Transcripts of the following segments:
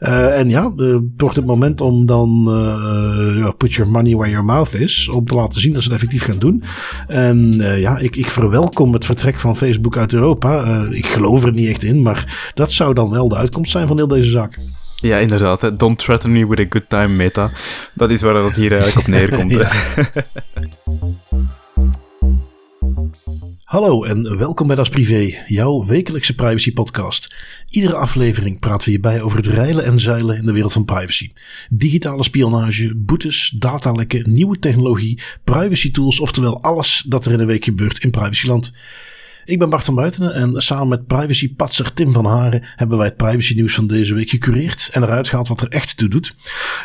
Uh, en ja, uh, het wordt het moment om dan uh, put your money where your mouth is. Om te laten zien dat ze het effectief gaan doen. En ja, ik, ik verwelkom het vertrek van Facebook uit Europa. ik geloof er niet echt in, maar dat zou dan wel de uitkomst zijn van heel deze zaak. Ja, inderdaad. Don't threaten me with a good time, meta. Dat is waar het hier eigenlijk op neerkomt. Hallo en welkom bij Das Privé, jouw wekelijkse privacy podcast. Iedere aflevering praten we hierbij over het reilen en zeilen in de wereld van privacy. Digitale spionage, boetes, datalekken, nieuwe technologie, privacy tools, oftewel alles dat er in een week gebeurt in privacyland. Ik ben Bart van Buitenen en samen met privacypatser Tim van Haren hebben wij het privacy nieuws van deze week gecureerd en eruit gehaald wat er echt toe doet.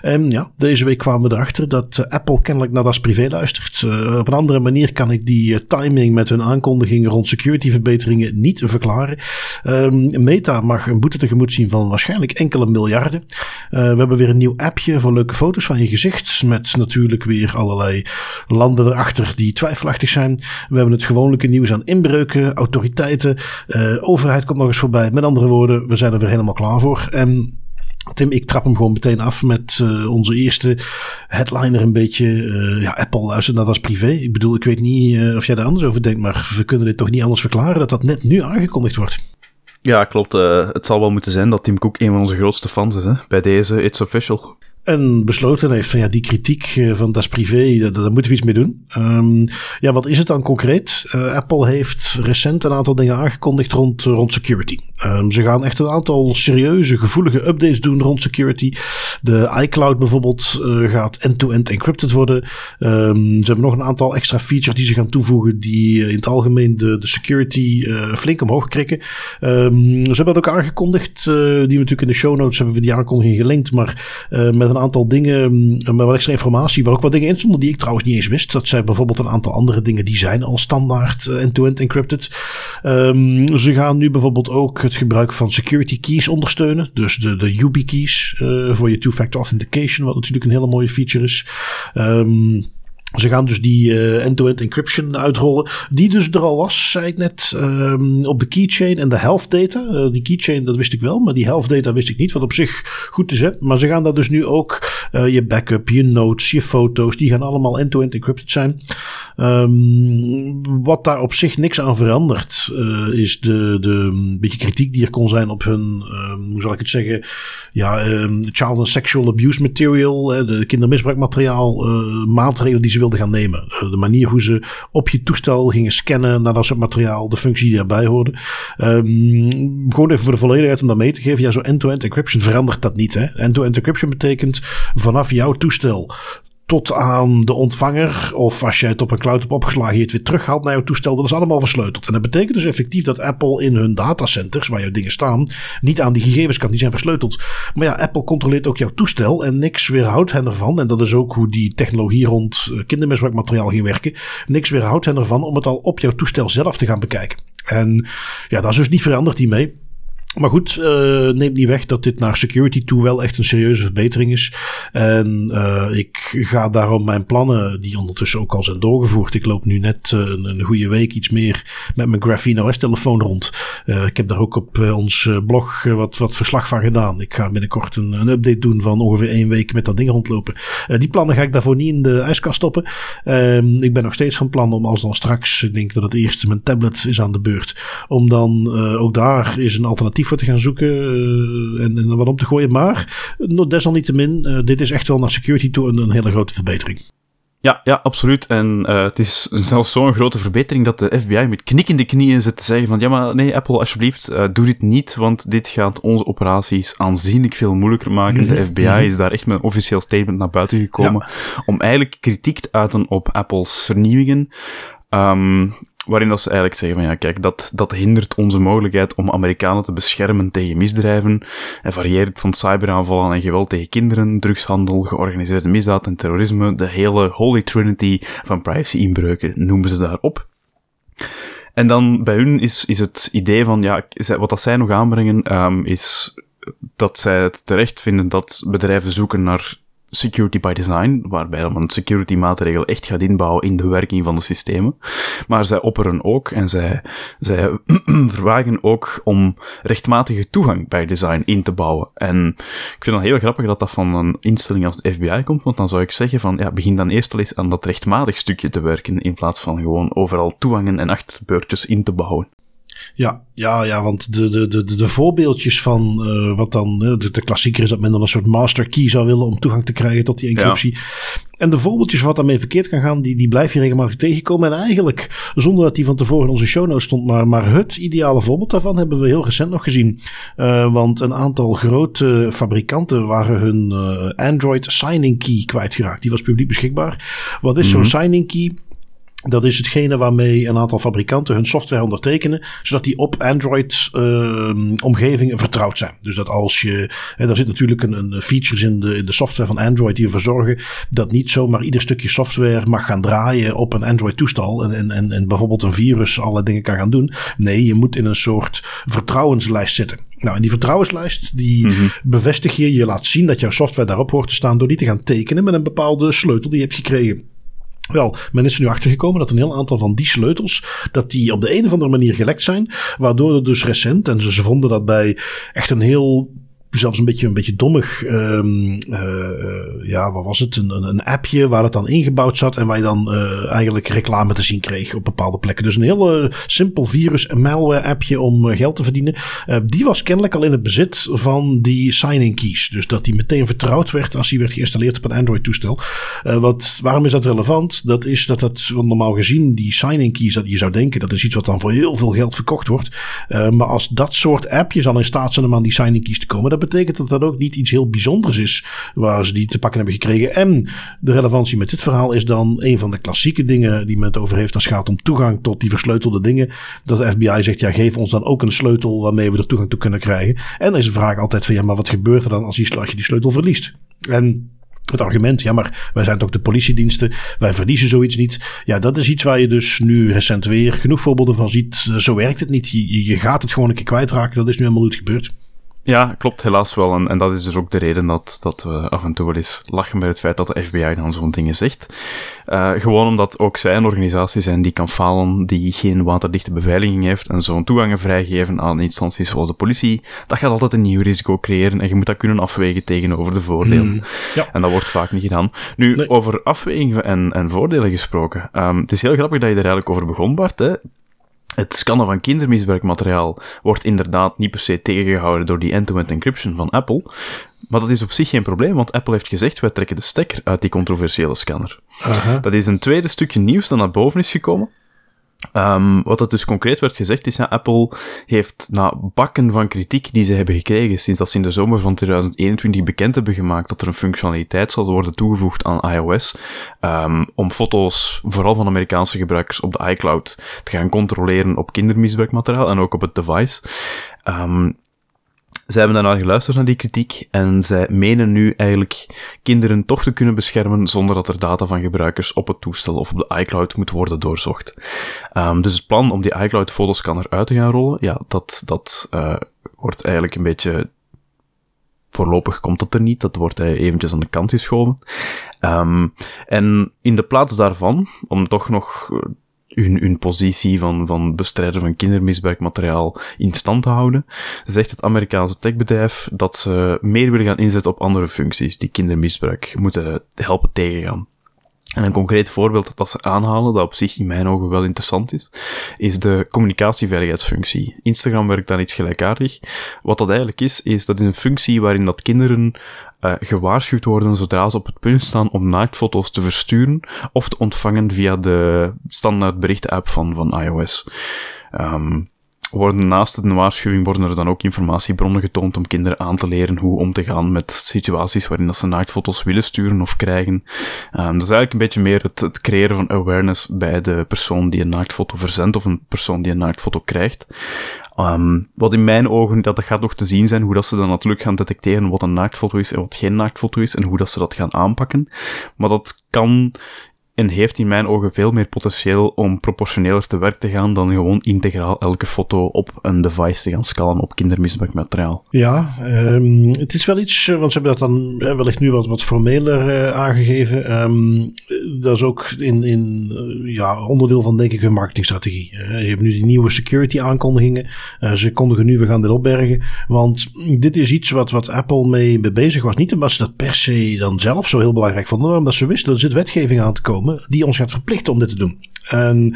En ja, deze week kwamen we erachter dat eh, Apple kennelijk naar das privé luistert. Uh, op een andere manier kan ik die uh, timing met hun aankondigingen rond security verbeteringen niet verklaren. Um, Meta mag een boete tegemoet zien van waarschijnlijk enkele miljarden. we hebben weer een nieuw appje voor leuke foto's van je gezicht met natuurlijk weer allerlei landen erachter die twijfelachtig zijn. We hebben het gewone nieuws aan inbreuken autoriteiten, uh, overheid komt nog eens voorbij. Met andere woorden, we zijn er weer helemaal klaar voor. En Tim, ik trap hem gewoon meteen af met uh, onze eerste headliner een beetje. Uh, ja, Apple luistert naar als privé. Ik bedoel, ik weet niet of jij daar anders over denkt, maar we kunnen dit toch niet anders verklaren dat dat net nu aangekondigd wordt. Ja, klopt. het zal wel moeten zijn dat Tim Cook een van onze grootste fans is. Hè? Bij deze, it's official. En besloten heeft van ja, die kritiek eh, van dat is privé, daar, daar, moeten we iets mee doen. Um, ja, wat is het dan concreet? Uh, Apple heeft recent een aantal dingen aangekondigd rond, rond security. Um, ze gaan echt een aantal serieuze, gevoelige updates doen rond security. De iCloud bijvoorbeeld gaat end-to-end encrypted worden. Um, ze hebben nog een aantal extra features die ze gaan toevoegen die in het algemeen de, de security flink omhoog krikken. ze hebben het ook aangekondigd, die we natuurlijk in de show notes hebben we die aankondiging gelinkt, maar met een een aantal dingen, mm, met wat extra informatie, waar ook wat dingen in stonden die ik trouwens niet eens wist. Dat zijn bijvoorbeeld een aantal andere dingen die zijn al standaard eh, end-to-end encrypted. Um, ze gaan nu bijvoorbeeld ook het gebruik van security keys ondersteunen. Dus de, de YubiKeys uh, voor je two-factor authentication, wat natuurlijk een hele mooie feature is. Um, ze gaan dus die uh, end-to-end encryption uitrollen. Die dus er al was, zei ik net, um, op de keychain en de health data. Uh, die keychain, dat wist ik wel, maar die health data wist ik niet. Wat op zich goed is, hè. Maar ze gaan daar dus nu ook uh, je backup, je notes, je foto's, die gaan allemaal end-to-end encrypted zijn. Um, wat daar op zich niks aan verandert, is de, de beetje kritiek die er kon zijn op hun, um, hoe zal ik het zeggen, ja, child and sexual abuse material, de kindermisbruikmateriaal, maatregelen die ze wilden gaan nemen. Eh, de manier hoe ze op je toestel gingen scannen naar dat soort materiaal, de functie die daarbij hoorde. Um, gewoon even voor de volledigheid om dat mee te geven. Ja, zo end-to-end encryption verandert dat niet. End-to-end encryption betekent vanaf jouw toestel tot aan de ontvanger. Of als je het op een cloud hebt opgeslagen, je het weer terughaalt naar jouw toestel. Dat is allemaal versleuteld. En dat betekent dus effectief dat Apple in hun datacenters, waar jouw dingen staan, niet aan die gegevens kan. Die zijn versleuteld. Maar ja, Apple controleert ook jouw toestel en niks weerhoudt hen ervan. En dat is ook hoe die technologie rond eh, kindermisbruikmateriaal ging werken. Niks weerhoudt hen ervan om het al op jouw toestel zelf te gaan bekijken. En ja, dat is dus niet veranderd hiermee. Maar goed, uh, neemt niet weg dat dit naar security toe wel echt een serieuze verbetering is. En uh, ik ga daarom mijn plannen, die ondertussen ook al zijn doorgevoerd. Ik loop nu net uh, een, goede week iets meer met mijn Graphene OS telefoon rond. ik heb daar ook op ons blog wat, wat verslag van gedaan. Ik ga binnenkort een, een update doen van ongeveer één week met dat ding rondlopen. die plannen ga ik daarvoor niet in de ijskast stoppen. Ehm, ik ben nog steeds van plan om als dan straks, ik denk dat het eerste mijn tablet is aan de beurt. Om dan ook daar is een alternatief voor te gaan zoeken uh, en, en, wat om te gooien. Maar desalniettemin, uh, dit is echt wel naar security toe een, een hele grote verbetering. Ja, ja, absoluut. En uh, het is zelfs zo'n grote verbetering dat de FBI met knikkende knieën zit te zeggen van ja, maar nee, Apple, alsjeblieft, uh, doe dit niet, want dit gaat onze operaties aanzienlijk veel moeilijker maken. Mm -hmm. De FBI mm -hmm. is daar echt met een officieel statement naar buiten gekomen ja. om eigenlijk kritiek te uiten op Apple's vernieuwingen. Um, waarin dat ze eigenlijk zeggen van ja, kijk, dat, dat hindert onze mogelijkheid om Amerikanen te beschermen tegen misdrijven en varieert van cyberaanvallen en geweld tegen kinderen, drugshandel, georganiseerde misdaad en terrorisme, de hele holy trinity van privacy-inbreuken noemen ze daarop. En dan bij hun is, is het idee van, ja, wat dat zij nog aanbrengen, um, is dat zij het terecht vinden dat bedrijven zoeken naar security by design, waarbij dan een security maatregel echt gaat inbouwen in de werking van de systemen. Maar zij opperen ook en zij, zij vragen ook om rechtmatige toegang bij design in te bouwen. En ik vind het heel grappig dat dat van een instelling als de FBI komt, want dan zou ik zeggen van, ja, begin dan eerst al eens aan dat rechtmatig stukje te werken, in plaats van gewoon overal toegangen en achterbeurtjes in te bouwen. Ja, ja, ja, want de, de, de, de voorbeeldjes van uh, wat dan de, de klassieker is dat men dan een soort master key zou willen om toegang te krijgen tot die encryptie. Ja. En de voorbeeldjes wat daarmee verkeerd kan gaan, die, die blijf je regelmatig tegenkomen. En eigenlijk, zonder dat die van tevoren in onze show notes stond, maar, maar het ideale voorbeeld daarvan hebben we heel recent nog gezien. Uh, want een aantal grote fabrikanten waren hun uh, Android signing key kwijtgeraakt. Die was publiek beschikbaar. Wat is mm -hmm. zo'n signing key? Dat is hetgene waarmee een aantal fabrikanten hun software ondertekenen, zodat die op Android-omgevingen uh, vertrouwd zijn. Dus dat als je, hè, daar zit natuurlijk een, een features in de, in de software van Android die ervoor zorgen dat niet zomaar ieder stukje software mag gaan draaien op een Android-toestal en, en, en, en bijvoorbeeld een virus allerlei dingen kan gaan doen. Nee, je moet in een soort vertrouwenslijst zitten. Nou, en die vertrouwenslijst, die mm -hmm. bevestig je, je laat zien dat jouw software daarop hoort te staan door die te gaan tekenen met een bepaalde sleutel die je hebt gekregen. Wel, men is er nu achtergekomen dat een heel aantal van die sleutels, dat die op de een of andere manier gelekt zijn. Waardoor er dus recent, en ze vonden dat bij echt een heel zelfs een beetje, een beetje dommig. Um, uh, ja, wat was het? Een, een, appje waar het dan ingebouwd zat. En waar je dan uh, eigenlijk reclame te zien kreeg op bepaalde plekken. Dus een heel simpel virus- en malware-appje om geld te verdienen. Die was kennelijk al in het bezit van die signing keys. Dus dat die meteen vertrouwd werd als die werd geïnstalleerd op een Android-toestel. wat, waarom is dat relevant? Dat is dat dat normaal gezien die signing keys, dat je zou denken dat is iets wat dan voor heel veel geld verkocht wordt. maar als dat soort appjes al in staat zijn om aan die signing keys te komen, dat betekent dat dat ook niet iets heel bijzonders is waar ze die te pakken hebben gekregen. En de relevantie met dit verhaal is dan een van de klassieke dingen die men het over heeft als het gaat om toegang tot die versleutelde dingen. Dat de FBI zegt, ja, geef ons dan ook een sleutel waarmee we er toegang toe kunnen krijgen. En dan is de vraag altijd van, ja, maar wat gebeurt er dan als, je die sleutel verliest? En het argument, ja, maar wij zijn toch de politiediensten, wij verliezen zoiets niet. Ja, dat is iets waar je dus nu recent weer genoeg voorbeelden van ziet. Zo werkt het niet. Je, je gaat het gewoon een keer kwijtraken. Dat is nu helemaal niet gebeurd. Ja, klopt, helaas wel. En, en dat is dus ook de reden dat, dat we af en toe wel eens lachen bij het feit dat de FBI dan zo'n dingen zegt. Uh, gewoon omdat ook zij een organisatie zijn die kan falen, die geen waterdichte beveiliging heeft en zo'n toegangen vrijgeven aan instanties zoals de politie. Dat gaat altijd een nieuw risico creëren en je moet dat kunnen afwegen tegenover de voordelen. Mm, ja. En dat wordt vaak niet gedaan. Nu, nee. over afwegingen en, en voordelen gesproken. Um, het is heel grappig dat je er eigenlijk over begon, Bart. Hè? Het scannen van kindermisbruikmateriaal wordt inderdaad niet per se tegengehouden door die end-to-end encryption van Apple. Maar dat is op zich geen probleem, want Apple heeft gezegd, wij trekken de stekker uit die controversiële scanner. Dat is een tweede stukje nieuws dat naar boven is gekomen. Um, wat dat dus concreet werd gezegd is, ja, Apple heeft na bakken van kritiek die ze hebben gekregen sinds dat ze in de zomer van 2021 bekend hebben gemaakt dat er een functionaliteit zal worden toegevoegd aan iOS, um, om foto's, vooral van Amerikaanse gebruikers, op de iCloud te gaan controleren op kindermisbruikmateriaal en ook op het device. Um, zij hebben daarna geluisterd naar die kritiek en zij menen nu eigenlijk kinderen toch te kunnen beschermen zonder dat er data van gebruikers op het toestel of op de iCloud moet worden doorzocht. Um, dus het plan om die iCloud fotoscanner uit te gaan rollen, ja, dat, dat uh, wordt eigenlijk een beetje voorlopig komt dat er niet. Dat wordt hij eventjes aan de kant geschoven. Um, en in de plaats daarvan, om toch nog hun, hun positie van, van bestrijder van kindermisbruikmateriaal in stand te houden, zegt het Amerikaanse techbedrijf dat ze meer willen gaan inzetten op andere functies die kindermisbruik moeten helpen tegengaan. En een concreet voorbeeld dat ze aanhalen, dat op zich in mijn ogen wel interessant is, is de communicatieveiligheidsfunctie. Instagram werkt dan iets gelijkaardig. Wat dat eigenlijk is, is dat is een functie waarin dat kinderen uh, gewaarschuwd worden zodra ze op het punt staan om naaktfoto's te versturen of te ontvangen via de standaard berichten-app van, van iOS. Um, worden naast een waarschuwing worden er dan ook informatiebronnen getoond om kinderen aan te leren hoe om te gaan met situaties waarin dat ze naaktfoto's willen sturen of krijgen. Um, dat is eigenlijk een beetje meer het, het, creëren van awareness bij de persoon die een naaktfoto verzendt of een persoon die een naaktfoto krijgt. Um, wat in mijn ogen, dat, dat gaat nog te zien zijn, hoe dat ze dan natuurlijk gaan detecteren wat een naaktfoto is en wat geen naaktfoto is en hoe dat ze dat gaan aanpakken. Maar dat kan en heeft in mijn ogen veel meer potentieel om proportioneler te werk te gaan dan gewoon integraal elke foto op een device te gaan scalen op kindermisbruikmateriaal. Ja, um, het is wel iets, want ze hebben dat dan wellicht nu wat, wat formeler uh, aangegeven. Um, dat is ook in, in uh, ja, onderdeel van denk ik hun marketingstrategie. Je hebt nu die nieuwe security aankondigingen. ze kondigen nu, we gaan dit opbergen. Want dit is iets wat, wat Apple mee bezig was. Niet omdat ze dat per se dan zelf zo heel belangrijk vonden, maar omdat ze wisten, er zit wetgeving aan te komen die ons gaat verplichten om dit te doen. En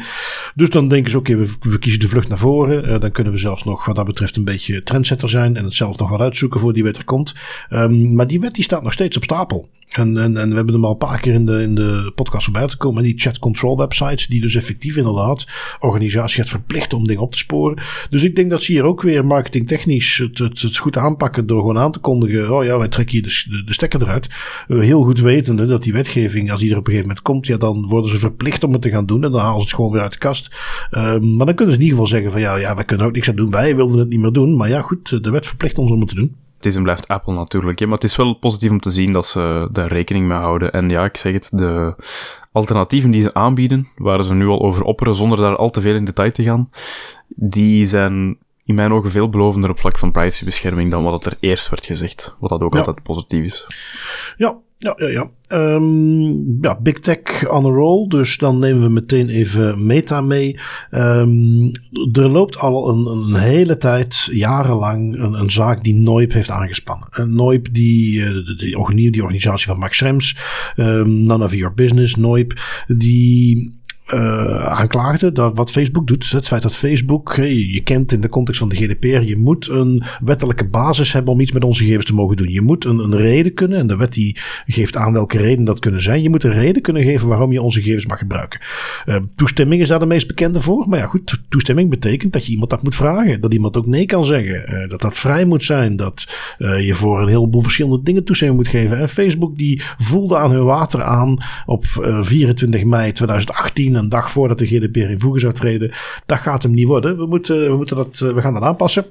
dus dan denken ze, oké, we, kiezen de vlucht naar voren. Uh, dan kunnen we zelfs nog wat dat betreft een beetje trendsetter zijn en het zelf nog wel uitzoeken voor die wet er komt. Um, maar die wet die staat nog steeds op stapel. En, en, en we hebben hem al een paar keer in de, in de podcast voorbij te komen. Die chat control websites, die dus effectief inderdaad organisatie gaat verplichten om dingen op te sporen. Dus ik denk dat ze hier ook weer marketingtechnisch het, het, het goed aanpakken door gewoon aan te kondigen. Oh ja, wij trekken hier de, de, stekker eruit. heel goed wetende dat die wetgeving, als die er op een gegeven moment komt, ja, dan worden ze verplicht om het te gaan doen. En dan halen ze het gewoon weer uit de kast. Um, maar dan kunnen ze in ieder geval zeggen van ja, ja, wij kunnen ook niks aan doen. Wij wilden het niet meer doen. Maar ja, goed, de wet verplicht ons om het te doen het is en blijft Apple natuurlijk. Maar het is wel positief om te zien dat ze daar rekening mee houden. En ja, ik zeg het, de alternatieven die ze aanbieden, waar ze nu al over opperen zonder daar al te veel in detail te gaan, die zijn in mijn ogen veel belovender op vlak van privacybescherming dan wat er eerst werd gezegd. Wat dat ook altijd positief is. Ja, ja, ja, ja. Um, ja, Big Tech on a roll. Dus dan nemen we meteen even Meta mee. Um, er loopt al een, een, hele tijd, jarenlang, een, een zaak die Noip heeft aangespannen. En Noip, die, eh, die, die organisatie van Max Schrems, um, None of Your Business, Noip, die uh, aanklaagde. Dat wat Facebook doet, het feit dat Facebook, je, kent in de context van de GDPR, je moet een wettelijke basis hebben om iets met onze gegevens te mogen doen. Je moet een, een reden kunnen, en de wet die geeft aan welke reden dat kunnen zijn. Je moet een reden kunnen geven waarom je onze gegevens mag gebruiken. Uh, toestemming is daar de meest bekende voor. Maar ja, goed, toestemming betekent dat je iemand dat moet vragen. Dat iemand ook nee kan zeggen. Uh, dat dat vrij moet zijn. Dat je voor een heleboel verschillende dingen toestemming moet geven. En Facebook die voelde aan hun water aan op 24 mei 2018 een dag voordat de GDPR in voegen zou treden. Dat gaat hem niet worden. We, moeten, we, moeten dat, eh, we gaan dat aanpassen.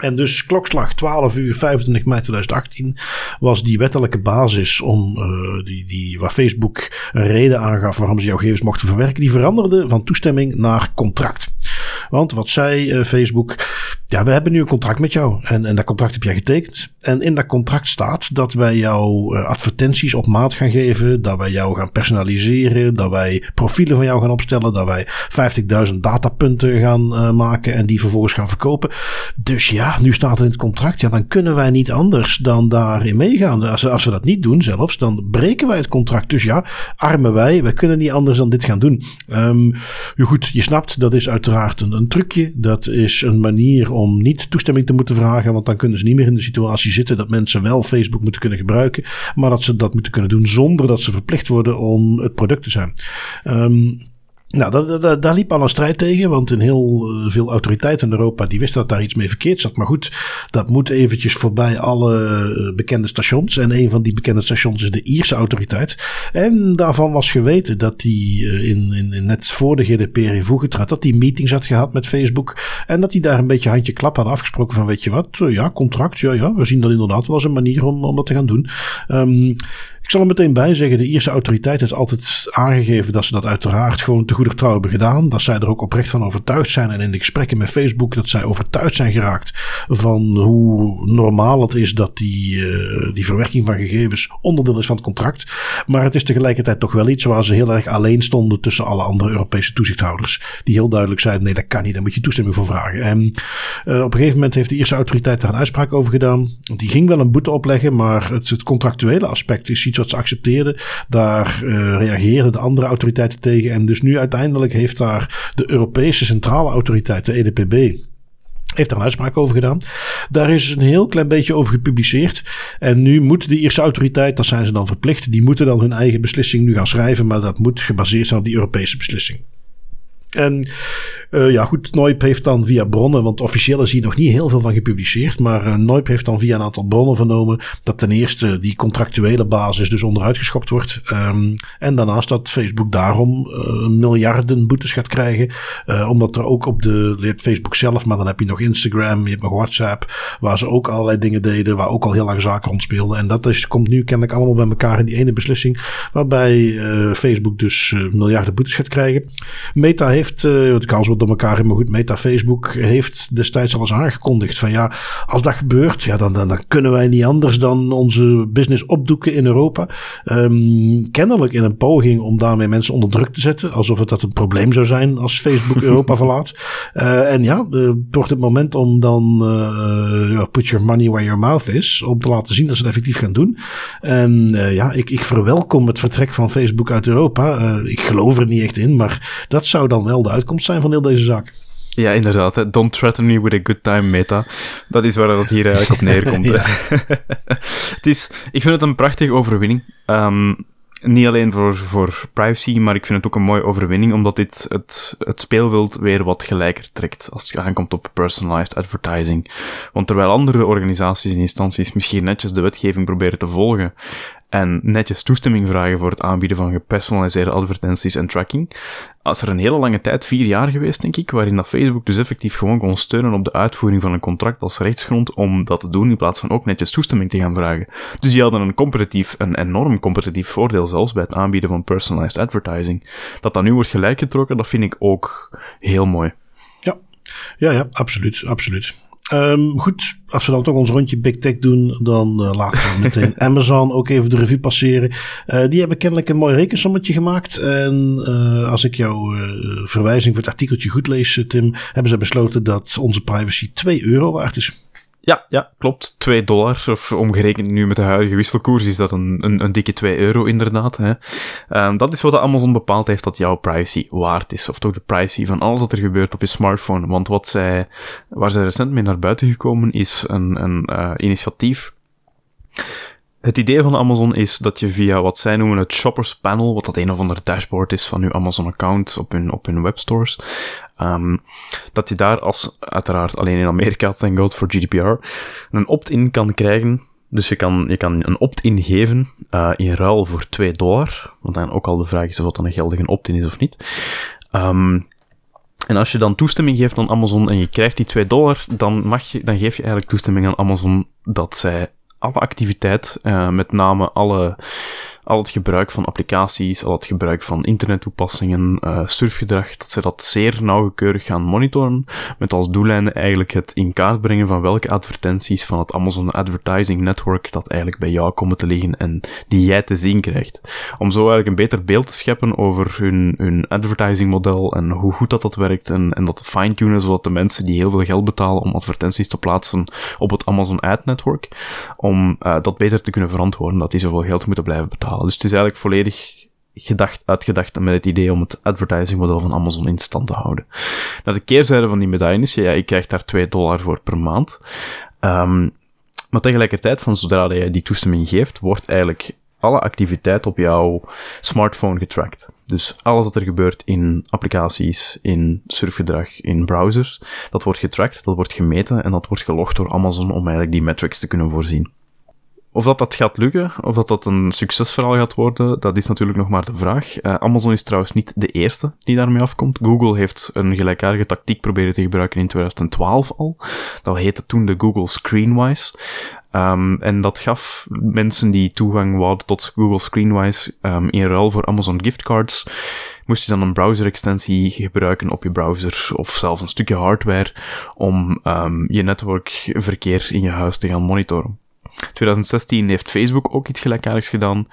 En dus klokslag 12 uur 25 mei 2018 was die wettelijke basis om uh, die, die, waar Facebook een reden aangaf waarom ze jouw gegevens mochten verwerken, die veranderde van toestemming naar contract. Want wat zei uh, Facebook? Ja, we hebben nu een contract met jou. En, en dat contract heb jij getekend. En in dat contract staat dat wij jou uh, advertenties op maat gaan geven. Dat wij jou gaan personaliseren. Dat wij profielen van jou gaan opstellen. Dat wij 50.000 datapunten gaan uh, maken. En die vervolgens gaan verkopen. Dus ja, nu staat het in het contract. Ja, dan kunnen wij niet anders dan daarin meegaan. Als, als we dat niet doen zelfs, dan breken wij het contract. Dus ja, armen wij. Wij kunnen niet anders dan dit gaan doen. Um, goed, je snapt, dat is uiteraard een, een trucje. Dat is een manier om om niet toestemming te moeten vragen, want dan kunnen ze niet meer in de situatie zitten dat mensen wel Facebook moeten kunnen gebruiken, maar dat ze dat moeten kunnen doen zonder dat ze verplicht worden om het product te zijn. Um, nou, daar liep al een strijd tegen, want in heel eh, veel autoriteiten in Europa die wisten dat daar iets mee verkeerd zat. Maar goed, dat moet eventjes voorbij alle eh, bekende stations. En een van die bekende stations is de Ierse autoriteit. En daarvan was geweten dat die eh, in, in, net voor de GDPR in trad, dat die meetings had gehad met Facebook. En dat die daar een beetje handje klap had afgesproken van, weet je wat, ja, contract, ja, ja, we zien dat inderdaad wel als een manier om, om dat te gaan doen. Um, ik zal er meteen bij zeggen, de Ierse autoriteit heeft altijd aangegeven dat ze dat uiteraard gewoon te goede trouw hebben gedaan. Dat zij er ook oprecht van overtuigd zijn. En in de gesprekken met Facebook dat zij overtuigd zijn geraakt van hoe normaal het is dat die, uh, die verwerking van gegevens onderdeel is van het contract. Maar het is tegelijkertijd toch wel iets waar ze heel erg alleen stonden tussen alle andere Europese toezichthouders. Die heel duidelijk zeiden, nee dat kan niet, daar moet je toestemming voor vragen. En uh, op een gegeven moment heeft de Ierse autoriteit daar een uitspraak over gedaan. Die ging wel een boete opleggen, maar het, het contractuele aspect is iets wat ze accepteerden. Daar uh, reageerden de andere autoriteiten tegen. En dus nu uiteindelijk heeft daar de Europese Centrale Autoriteit, de EDPB, heeft daar een uitspraak over gedaan. Daar is een heel klein beetje over gepubliceerd. En nu moet de Ierse autoriteit, dat zijn ze dan verplicht, die moeten dan hun eigen beslissing nu gaan schrijven. Maar dat moet gebaseerd zijn op die Europese beslissing. En uh, ja, goed, Noip heeft dan via bronnen, want officieel is hier nog niet heel veel van gepubliceerd, maar uh, Noip heeft dan via een aantal bronnen vernomen dat ten eerste die contractuele basis dus onderuit geschopt wordt. Um, en daarnaast dat Facebook daarom uh, miljarden boetes gaat krijgen, omdat er ook op de, je hebt Facebook zelf, maar dan heb je nog Instagram, je hebt nog WhatsApp, waar ze ook allerlei dingen deden, waar ook al heel lang zaken rondspeelden. En dat is, komt nu kennelijk allemaal bij elkaar in die ene beslissing, waarbij Facebook dus miljarden boetes gaat krijgen. Meta heeft, ik haal zo door elkaar in, maar goed, Meta Facebook heeft destijds al eens aangekondigd van ja, als dat gebeurt, ja, dan, dan, dan kunnen wij niet anders dan onze business opdoeken in Europa. Um, kennelijk in een poging om daarmee mensen onder druk te zetten, alsof het dat een probleem zou zijn als Facebook Europa verlaat. Uh, en ja, uh, wordt het moment om dan uh, put your money where your mouth is, om te laten zien dat ze het effectief gaan doen. En ja, ik, ik verwelkom het vertrek van Facebook uit Europa. ik geloof er niet echt in, maar dat zou dan wel de uitkomst zijn van heel deze zaak. Ja, inderdaad. Don't threaten me with a good time meta. Dat is waar het hier eigenlijk op neerkomt. het is, ik vind het een prachtige overwinning. Um, niet alleen voor, voor privacy, maar ik vind het ook een mooie overwinning, omdat dit het, het speelveld weer wat gelijker trekt als het aankomt op personalized advertising. Want terwijl andere organisaties en instanties misschien netjes de wetgeving proberen te volgen en netjes toestemming vragen voor het aanbieden van gepersonaliseerde advertenties en tracking. Als er een hele lange tijd, vier jaar geweest denk ik, waarin dat Facebook dus effectief gewoon kon steunen op de uitvoering van een contract als rechtsgrond om dat te doen in plaats van ook netjes toestemming te gaan vragen. Dus die hadden een competitief, een enorm competitief voordeel zelfs bij het aanbieden van personalized advertising. Dat dat nu wordt gelijkgetrokken, dat vind ik ook heel mooi. Ja, ja, ja absoluut, absoluut. Um, goed, als we dan toch ons rondje Big Tech doen, dan uh, laten we meteen Amazon ook even de revue passeren. Uh, die hebben kennelijk een mooi rekensommetje gemaakt. En uh, als ik jouw verwijzing voor het artikeltje goed lees, Tim, hebben ze besloten dat onze privacy 2 euro waard is. Ja, ja, klopt. 2 dollar, of omgerekend nu met de huidige wisselkoers, is dat een, een, een dikke 2 euro inderdaad. Hè. Um, dat is wat Amazon bepaald heeft dat jouw privacy waard is. Of toch de privacy van alles wat er gebeurt op je smartphone. Want wat zij, waar zij recent mee naar buiten gekomen is een, een uh, initiatief het idee van Amazon is dat je via wat zij noemen het Shoppers Panel, wat dat een of ander dashboard is van uw Amazon-account op hun, op hun webstores, um, dat je daar als, uiteraard alleen in Amerika, thank god voor GDPR, een opt-in kan krijgen. Dus je kan, je kan een opt-in geven uh, in ruil voor 2 dollar. Want dan ook al de vraag is of dat dan een geldige opt-in is of niet. Um, en als je dan toestemming geeft aan Amazon en je krijgt die 2 dollar, dan, mag je, dan geef je eigenlijk toestemming aan Amazon dat zij alle activiteit, uh, met name alle al het gebruik van applicaties, al het gebruik van internettoepassingen, uh, surfgedrag, dat ze dat zeer nauwkeurig gaan monitoren, met als doeleinde eigenlijk het in kaart brengen van welke advertenties van het Amazon Advertising Network dat eigenlijk bij jou komen te liggen en die jij te zien krijgt. Om zo eigenlijk een beter beeld te scheppen over hun, hun advertising model en hoe goed dat dat werkt en, en dat fine-tunen zodat de mensen die heel veel geld betalen om advertenties te plaatsen op het Amazon Ad Network, om uh, dat beter te kunnen verantwoorden, dat die zoveel geld moeten blijven betalen. Dus het is eigenlijk volledig gedacht, uitgedacht met het idee om het advertising model van Amazon in stand te houden. Nou, de keerzijde van die medaille is, ja, je krijgt daar 2 dollar voor per maand. Um, maar tegelijkertijd, van zodra je die toestemming geeft, wordt eigenlijk alle activiteit op jouw smartphone getracked. Dus alles wat er gebeurt in applicaties, in surfgedrag, in browsers, dat wordt getracked, dat wordt gemeten en dat wordt gelogd door Amazon om eigenlijk die metrics te kunnen voorzien. Of dat dat gaat lukken, of dat dat een succesverhaal gaat worden, dat is natuurlijk nog maar de vraag. Uh, Amazon is trouwens niet de eerste die daarmee afkomt. Google heeft een gelijkaardige tactiek proberen te gebruiken in 2012 al. Dat heette toen de Google Screenwise. Um, en dat gaf mensen die toegang hadden tot Google Screenwise um, in ruil voor Amazon giftcards. Moest je dan een browser-extensie gebruiken op je browser of zelfs een stukje hardware om um, je netwerkverkeer in je huis te gaan monitoren. 2016 heeft Facebook ook iets gelijkaardigs gedaan.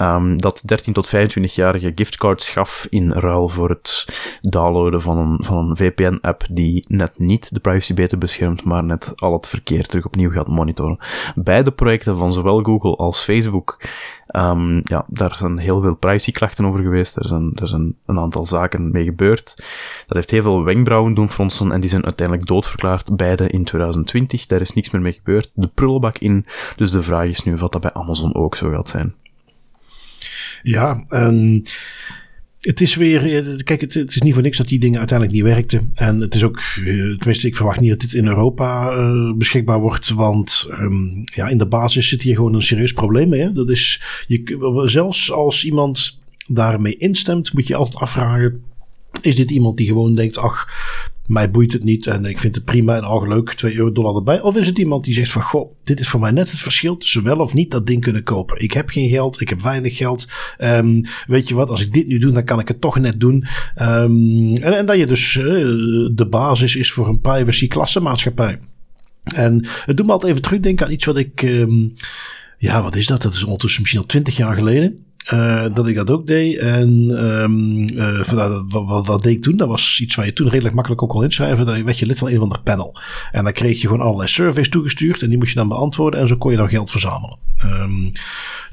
Um, dat 13 tot 25-jarige giftcards gaf in ruil voor het downloaden van een, van een VPN-app die net niet de privacy beter beschermt, maar net al het verkeer terug opnieuw gaat monitoren. Beide projecten van zowel Google als Facebook Um, ja, daar zijn heel veel privacyklachten over geweest. Er zijn, een aantal zaken mee gebeurd. Dat heeft heel veel wenkbrauwen doen fronsen en die zijn uiteindelijk doodverklaard, beide in 2020. Daar is niks meer mee gebeurd. De prullenbak in. Dus de vraag is nu of dat bij Amazon ook zo gaat zijn. Ja, en het is weer, kijk, het, is niet voor niks dat die dingen uiteindelijk niet werkten. En het is ook, tenminste, ik verwacht niet dat dit in Europa uh, beschikbaar wordt. Want um, ja, in de basis zit hier gewoon een serieus probleem mee. Hè? Dat is, je, zelfs als iemand daarmee instemt, moet je altijd afvragen: is dit iemand die gewoon denkt, ach, mij boeit het niet en ik vind het prima en al leuk, 2 euro dollar erbij. Of is het iemand die zegt van, goh, dit is voor mij net het verschil tussen wel of niet dat ding kunnen kopen. Ik heb geen geld, ik heb weinig geld. Um, weet je wat, als ik dit nu doe, dan kan ik het toch net doen. Um, en, en, dat je dus uh, de basis is voor een privacy klassenmaatschappij. En het doet me altijd even terugdenken aan iets wat ik... Um, ja, wat is dat? Dat is ondertussen misschien al twintig jaar geleden. Uh, dat ik dat ook deed. En um, uh, wat, wat, deed ik toen? Dat was iets waar je toen redelijk makkelijk ook kon inschrijven. Dan werd je lid van een of ander panel. En dan kreeg je gewoon allerlei surveys toegestuurd. En die moest je dan beantwoorden. En zo kon je dan geld verzamelen. Um,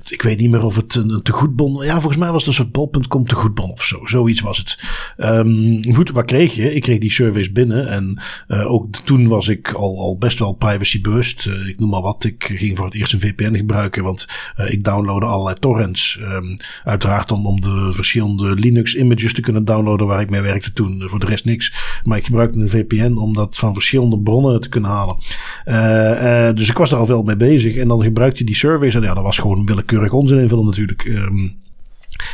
ik weet niet meer of het een, een tegoedbon... Ja, volgens mij was het een soort bol.com tegoedbon of zo. Zoiets was het. Um, goed, wat kreeg je? Ik kreeg die surveys binnen. En uh, ook toen was ik al, al best wel privacy bewust. Uh, ik noem maar wat. Ik ging voor het eerst een VPN gebruiken. Want ik downloadde allerlei torrents. Um, uiteraard om, de verschillende Linux images te kunnen downloaden waar ik mee werkte toen. Voor de rest niks. Maar ik gebruikte een VPN om dat van verschillende bronnen te kunnen halen. dus ik was er al veel mee bezig. En dan gebruikte die surveys. En ja, dat was gewoon willekeurig onzin invullen natuurlijk. Um,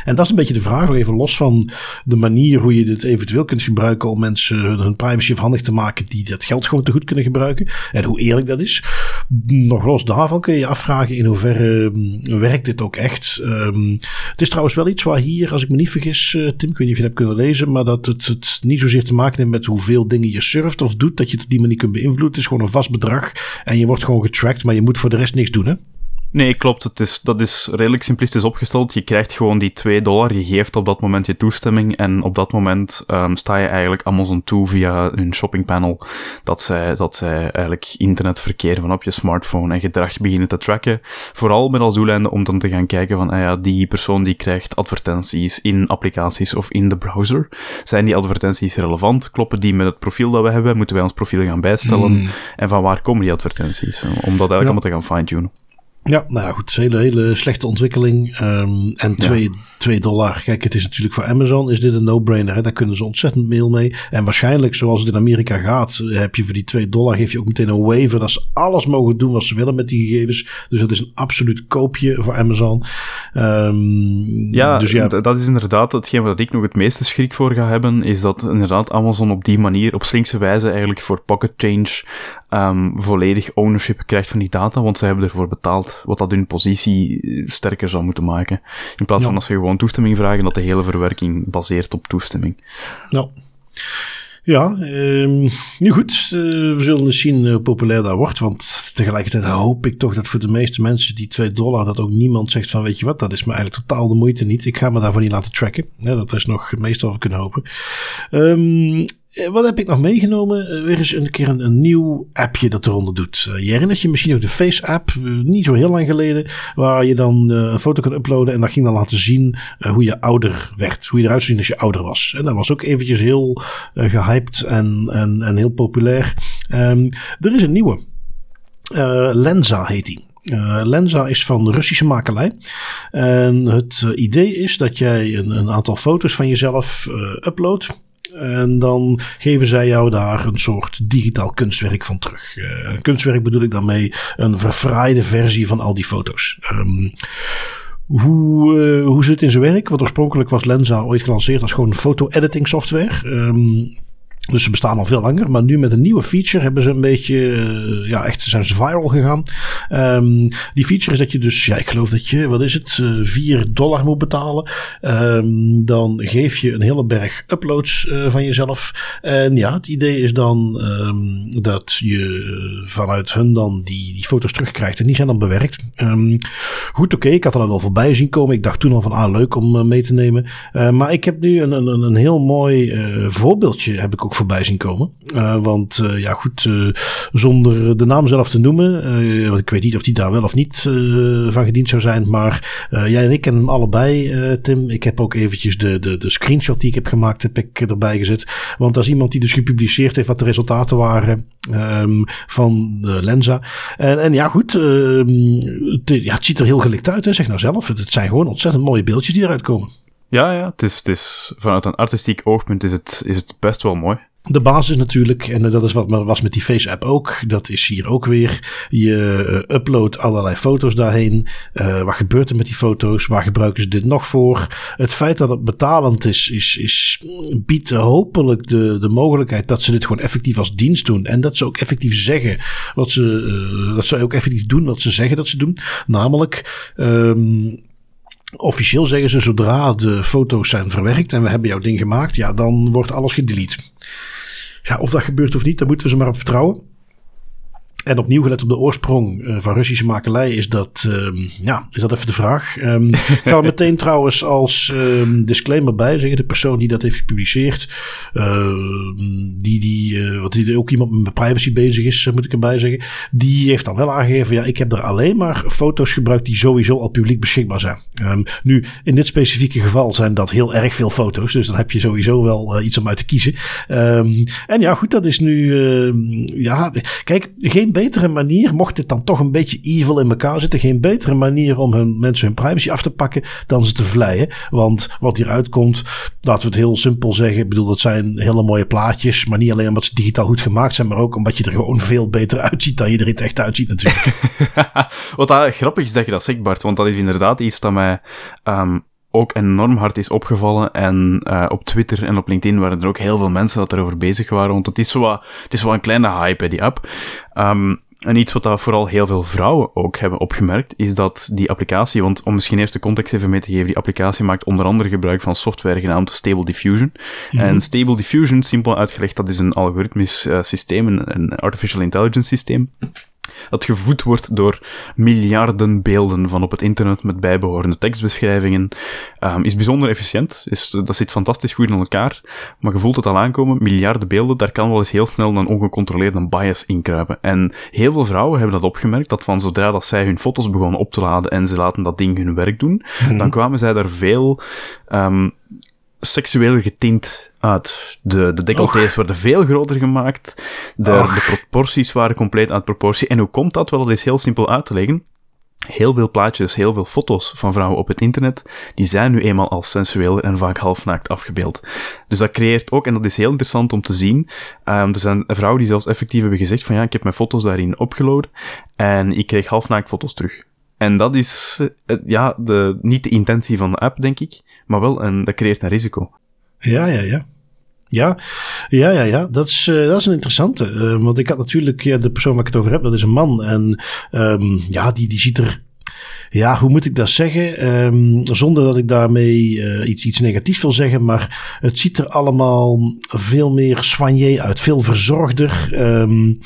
en dat is een beetje de vraag, nog even los van de manier hoe je dit eventueel kunt gebruiken om mensen hun, privacy afhandig te maken die dat geld gewoon te goed kunnen gebruiken. En hoe eerlijk dat is. Nog los daarvan kun je je afvragen in hoeverre um, werkt dit ook echt. Um, het is trouwens wel iets waar hier, als ik me niet vergis, uh, Tim, ik weet niet of je het hebt kunnen lezen, maar dat het, het niet zozeer te maken heeft met hoeveel dingen je surft of doet, dat je het op die manier kunt beïnvloeden. Het is gewoon een vast bedrag en je wordt gewoon getracked, maar je moet voor de rest niks doen. Hè? Nee, klopt. Het is, dat is redelijk simplistisch opgesteld. Je krijgt gewoon die 2 dollar. Je geeft op dat moment je toestemming. En op dat moment um, sta je eigenlijk Amazon toe via hun shoppingpanel. Dat zij, dat zij eigenlijk internetverkeer van op je smartphone en gedrag beginnen te tracken. Vooral met als doeleinde om dan te gaan kijken van, ah ja, die persoon die krijgt advertenties in applicaties of in de browser. Zijn die advertenties relevant? Kloppen die met het profiel dat we hebben? Moeten wij ons profiel gaan bijstellen? Mm. En van waar komen die advertenties? Om dat eigenlijk ja. allemaal te gaan fine-tunen. Ja, nou ja, goed. Hele, hele slechte ontwikkeling. Um, en 2 ja. Dollar. Kijk, het is natuurlijk voor Amazon is dit een no-brainer. Daar kunnen ze ontzettend veel mee. En waarschijnlijk, zoals het in Amerika gaat, heb je voor die 2 dollar geef je ook meteen een waiver. Dat ze alles mogen doen wat ze willen met die gegevens. Dus dat is een absoluut koopje voor Amazon. Um, ja, dus ja, dat is inderdaad hetgeen wat ik nog het meeste schrik voor ga hebben. Is dat inderdaad Amazon op die manier, op slinkse wijze eigenlijk voor pocket change um, volledig ownership krijgt van die data. Want ze hebben ervoor betaald wat dat hun positie sterker zou moeten maken. In plaats van als ze gewoon toestemming vragen, dat de hele verwerking baseert op toestemming. Ja. Ja, um, nu goed. Uh, we zullen eens zien hoe populair dat wordt. Want tegelijkertijd hoop ik toch dat voor de meeste mensen die 2 dollar, dat ook niemand zegt van weet je wat, dat is me eigenlijk totaal de moeite niet. Ik ga me daarvoor niet laten tracken. Dat is nog het meeste wat kunnen hopen. Um, eh, wat heb ik nog meegenomen? Eh, weer eens een keer een, nieuw appje dat eronder doet. Uh, je herinnert je misschien ook de Face app, niet zo heel lang geleden, waar je dan een foto kan uploaden en dat ging dan laten zien hoe je ouder werd. Hoe je eruit ziet als je ouder was. En dat was ook eventjes heel gehyped en, en, en heel populair. Um, er is een nieuwe. Lenza heet die. Lenza is van Russische makelij. En het idee is dat jij een, een, aantal foto's van jezelf uh, uploadt. En dan geven zij jou daar een soort digitaal kunstwerk van terug. Uh, kunstwerk bedoel ik daarmee een verfraaide versie van al die foto's. Um, hoe, uh, hoe zit het in zijn werk? Want oorspronkelijk was Lenza ooit gelanceerd als gewoon foto-editing software. Um, dus ze bestaan al veel langer. Maar nu met een nieuwe feature hebben ze een beetje. Uh, ja, echt zijn ze viral gegaan. Um, die feature is dat je dus. Ja, ik geloof dat je. Wat is het? Uh, 4 dollar moet betalen. Um, dan geef je een hele berg uploads uh, van jezelf. En ja, het idee is dan. Um, dat je vanuit hun dan die, foto's terugkrijgt. En die zijn dan bewerkt. goed, oké. Ik had er al wel voorbij zien komen. Ik dacht toen al van. Ah, leuk om eh, mee te nemen. maar ik heb nu een, een, een heel mooi voorbeeldje. Heb ik ook voorbij zien komen. Uh, want uh, ja, goed, uh, zonder de naam zelf te noemen. want ik weet niet of die daar wel of niet van gediend zou zijn. Maar jij en ik kennen hem allebei, Tim. Ik heb ook eventjes de, de, de screenshot die ik heb gemaakt, heb ik erbij gezet. Want als iemand die dus gepubliceerd heeft wat de resultaten waren um, van de Lenza. En, en ja, goed, het, ja, het ziet er heel gelikt uit, hè, zeg nou zelf. Het, het zijn gewoon ontzettend mooie beeldjes die eruit komen. Ja, ja, het is, het is, vanuit een artistiek oogpunt is het, is het best wel mooi. De basis natuurlijk, en dat is wat was met die Face-app ook, dat is hier ook weer. Je uh, uploadt allerlei foto's daarheen. Uh, wat gebeurt er met die foto's? Waar gebruiken ze dit nog voor? Het feit dat het betalend is, is, is biedt hopelijk de, de mogelijkheid dat ze dit gewoon effectief als dienst doen. En dat ze ook effectief zeggen wat ze, dat ze ook effectief doen wat ze zeggen dat ze doen. Namelijk, um, Officieel zeggen ze zodra de foto's zijn verwerkt en we hebben jouw ding gemaakt, ja, dan wordt alles gedelete. Ja, of dat gebeurt of niet, daar moeten we ze maar op vertrouwen. En opnieuw gelet op de oorsprong uh, van Russische makelij is dat, um, ja, is dat even de vraag. Um, gaan we meteen trouwens als um, disclaimer bij zeggen, de persoon die dat heeft gepubliceerd, uh, die, die, uh, wat die ook iemand met privacy bezig is, moet ik erbij zeggen, die heeft dan wel aangegeven, ja, ik heb er alleen maar foto's gebruikt die sowieso al publiek beschikbaar zijn. nu, in dit specifieke geval zijn dat heel erg veel foto's, dus dan heb je sowieso wel iets om uit te kiezen. en ja, goed, dat is nu, ja, kijk, geen betere manier, mocht dit dan toch een beetje evil in elkaar zitten, geen betere manier om hun, mensen hun privacy af te pakken dan ze te vleien. Want wat hieruit komt, laten we het heel simpel zeggen, ik bedoel, dat zijn hele mooie plaatjes, maar niet alleen omdat ze digitaal goed gemaakt zijn, maar ook omdat je er gewoon veel beter uitziet dan je er in het echt uitziet natuurlijk. wat dat, grappig is dat je dat zegt, Bart, want dat is inderdaad iets dat mij um, ook enorm hard is opgevallen. En uh, op Twitter en op LinkedIn waren er ook heel veel mensen dat erover bezig waren. Want het is wel, het is wel een kleine hype, die app. Um, en iets wat dat vooral heel veel vrouwen ook hebben opgemerkt, is dat die applicatie, want om misschien eerst de context even mee te geven, die applicatie maakt onder andere gebruik van software genaamd Stable Diffusion. Mm En Stable Diffusion, simpel uitgelegd, dat is een algoritmisch uh, systeem, een, een artificial intelligence systeem dat gevoed wordt door miljarden beelden van op het internet met bijbehorende tekstbeschrijvingen, um, is bijzonder efficiënt. Is, dat zit fantastisch goed in elkaar, maar je voelt het al aankomen, miljarden beelden, daar kan wel eens heel snel een ongecontroleerde bias in kruipen. En heel veel vrouwen hebben dat opgemerkt, dat van zodra dat zij hun foto's begonnen op te laden en ze laten dat ding hun werk doen, mm dan kwamen zij daar veel um, seksueel getint uit. De, de decolletés werden veel groter gemaakt. De, de, proporties waren compleet uit proportie. En hoe komt dat? Wel, dat is heel simpel uit te leggen. Heel veel plaatjes, heel veel foto's van vrouwen op het internet, die zijn nu eenmaal als sensueel en vaak halfnaakt afgebeeld. Dus dat creëert ook, en dat is heel interessant om te zien, um, er zijn vrouwen die zelfs effectief hebben gezegd van ja, ik heb mijn foto's daarin opgeload en ik kreeg halfnaakt foto's terug. En dat is uh, ja, de, niet de intentie van de app, denk ik, maar wel, en dat creëert een risico. Ja, ja, ja. Ja, ja, ja, ja. Dat is, uh, dat is een interessante. Uh, want ik had natuurlijk, de persoon waar ik het over heb, dat is een man. En um, ja, die, die ziet er ja, hoe moet ik dat zeggen? Um, zonder dat ik daarmee iets, iets negatiefs wil zeggen. Maar het ziet er allemaal veel meer soigné uit. Veel verzorgder. Um,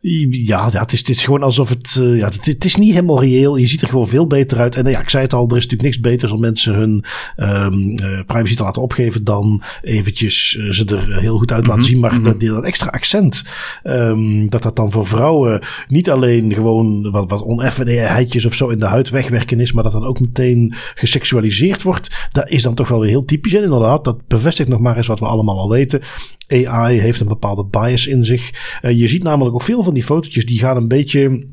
ja, ja het, is, het is gewoon alsof het, uh, ja, het, het, is niet helemaal reëel. Je ziet er gewoon veel beter uit. En uh, ja, ik zei het al, er is natuurlijk niks beters om mensen hun um, uh, privacy te laten opgeven dan eventjes ze er heel goed uit laten -hmm. zien. Maar mm -hmm. dat, dat, extra accent, um, dat dat dan voor vrouwen niet alleen gewoon wat, wat oneffenheidjes of zo in de huid wegwerken is, maar dat dan ook meteen geseksualiseerd wordt, dat is dan toch wel weer heel typisch. En inderdaad, dat bevestigt nog maar eens wat we allemaal al weten. AI heeft een bepaalde bias in zich. je ziet namelijk ook veel van die fotootjes die gaan een beetje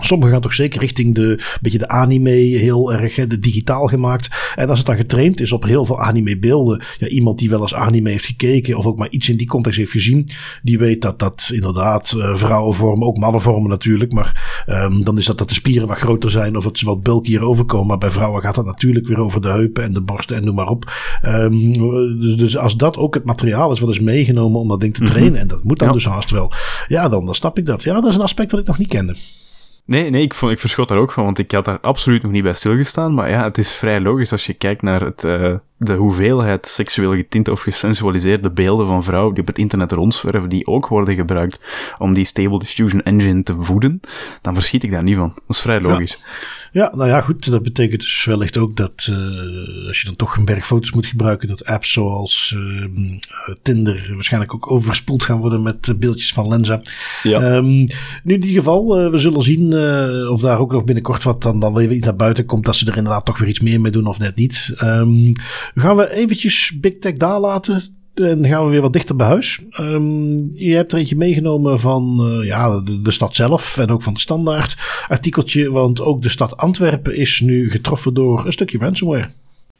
Sommige gaan toch zeker richting de, beetje de anime, heel erg de digitaal gemaakt. En als het dan getraind is op heel veel anime beelden. Ja, iemand die wel eens anime heeft gekeken of ook maar iets in die context heeft gezien. Die weet dat dat inderdaad uh, vrouwen vormen, ook mannen vormen natuurlijk. Maar um, dan is dat dat de spieren wat groter zijn of dat ze wat bulkier overkomen. Maar bij vrouwen gaat dat natuurlijk weer over de heupen en de borsten en noem maar op. Um, dus, dus, als dat ook het materiaal is wat is meegenomen om dat ding te trainen. Mm -hmm. En dat moet dan ja. dus haast wel. Ja, dan, dan snap ik dat. Ja, dat is een aspect dat ik nog niet kende. Nee, nee ik, vond, ik verschot daar ook van, want ik had daar absoluut nog niet bij stilgestaan. Maar ja, het is vrij logisch als je kijkt naar het, uh, de hoeveelheid seksueel getinte of gesensualiseerde beelden van vrouwen die op het internet rondzwerven, die ook worden gebruikt om die Stable Diffusion Engine te voeden, dan verschiet ik daar niet van. Dat is vrij logisch. Ja. Ja, nou ja, goed. Dat betekent dus wellicht ook dat uh, als je dan toch een berg foto's moet gebruiken, dat apps zoals uh, Tinder waarschijnlijk ook overspoeld gaan worden met beeldjes van Lenza. Ja. Um, nu in ieder geval, uh, we zullen zien of daar ook nog binnenkort wat dan, dan weer iets naar buiten komt, dat ze er inderdaad toch weer iets meer mee doen of net niet. Um, gaan we eventjes Big Tech daar laten. En gaan we weer wat dichter bij huis. Um, je hebt er eentje meegenomen van uh, ja, de, stad zelf en ook van de standaard artikeltje. Want ook de stad Antwerpen is nu getroffen door een stukje ransomware.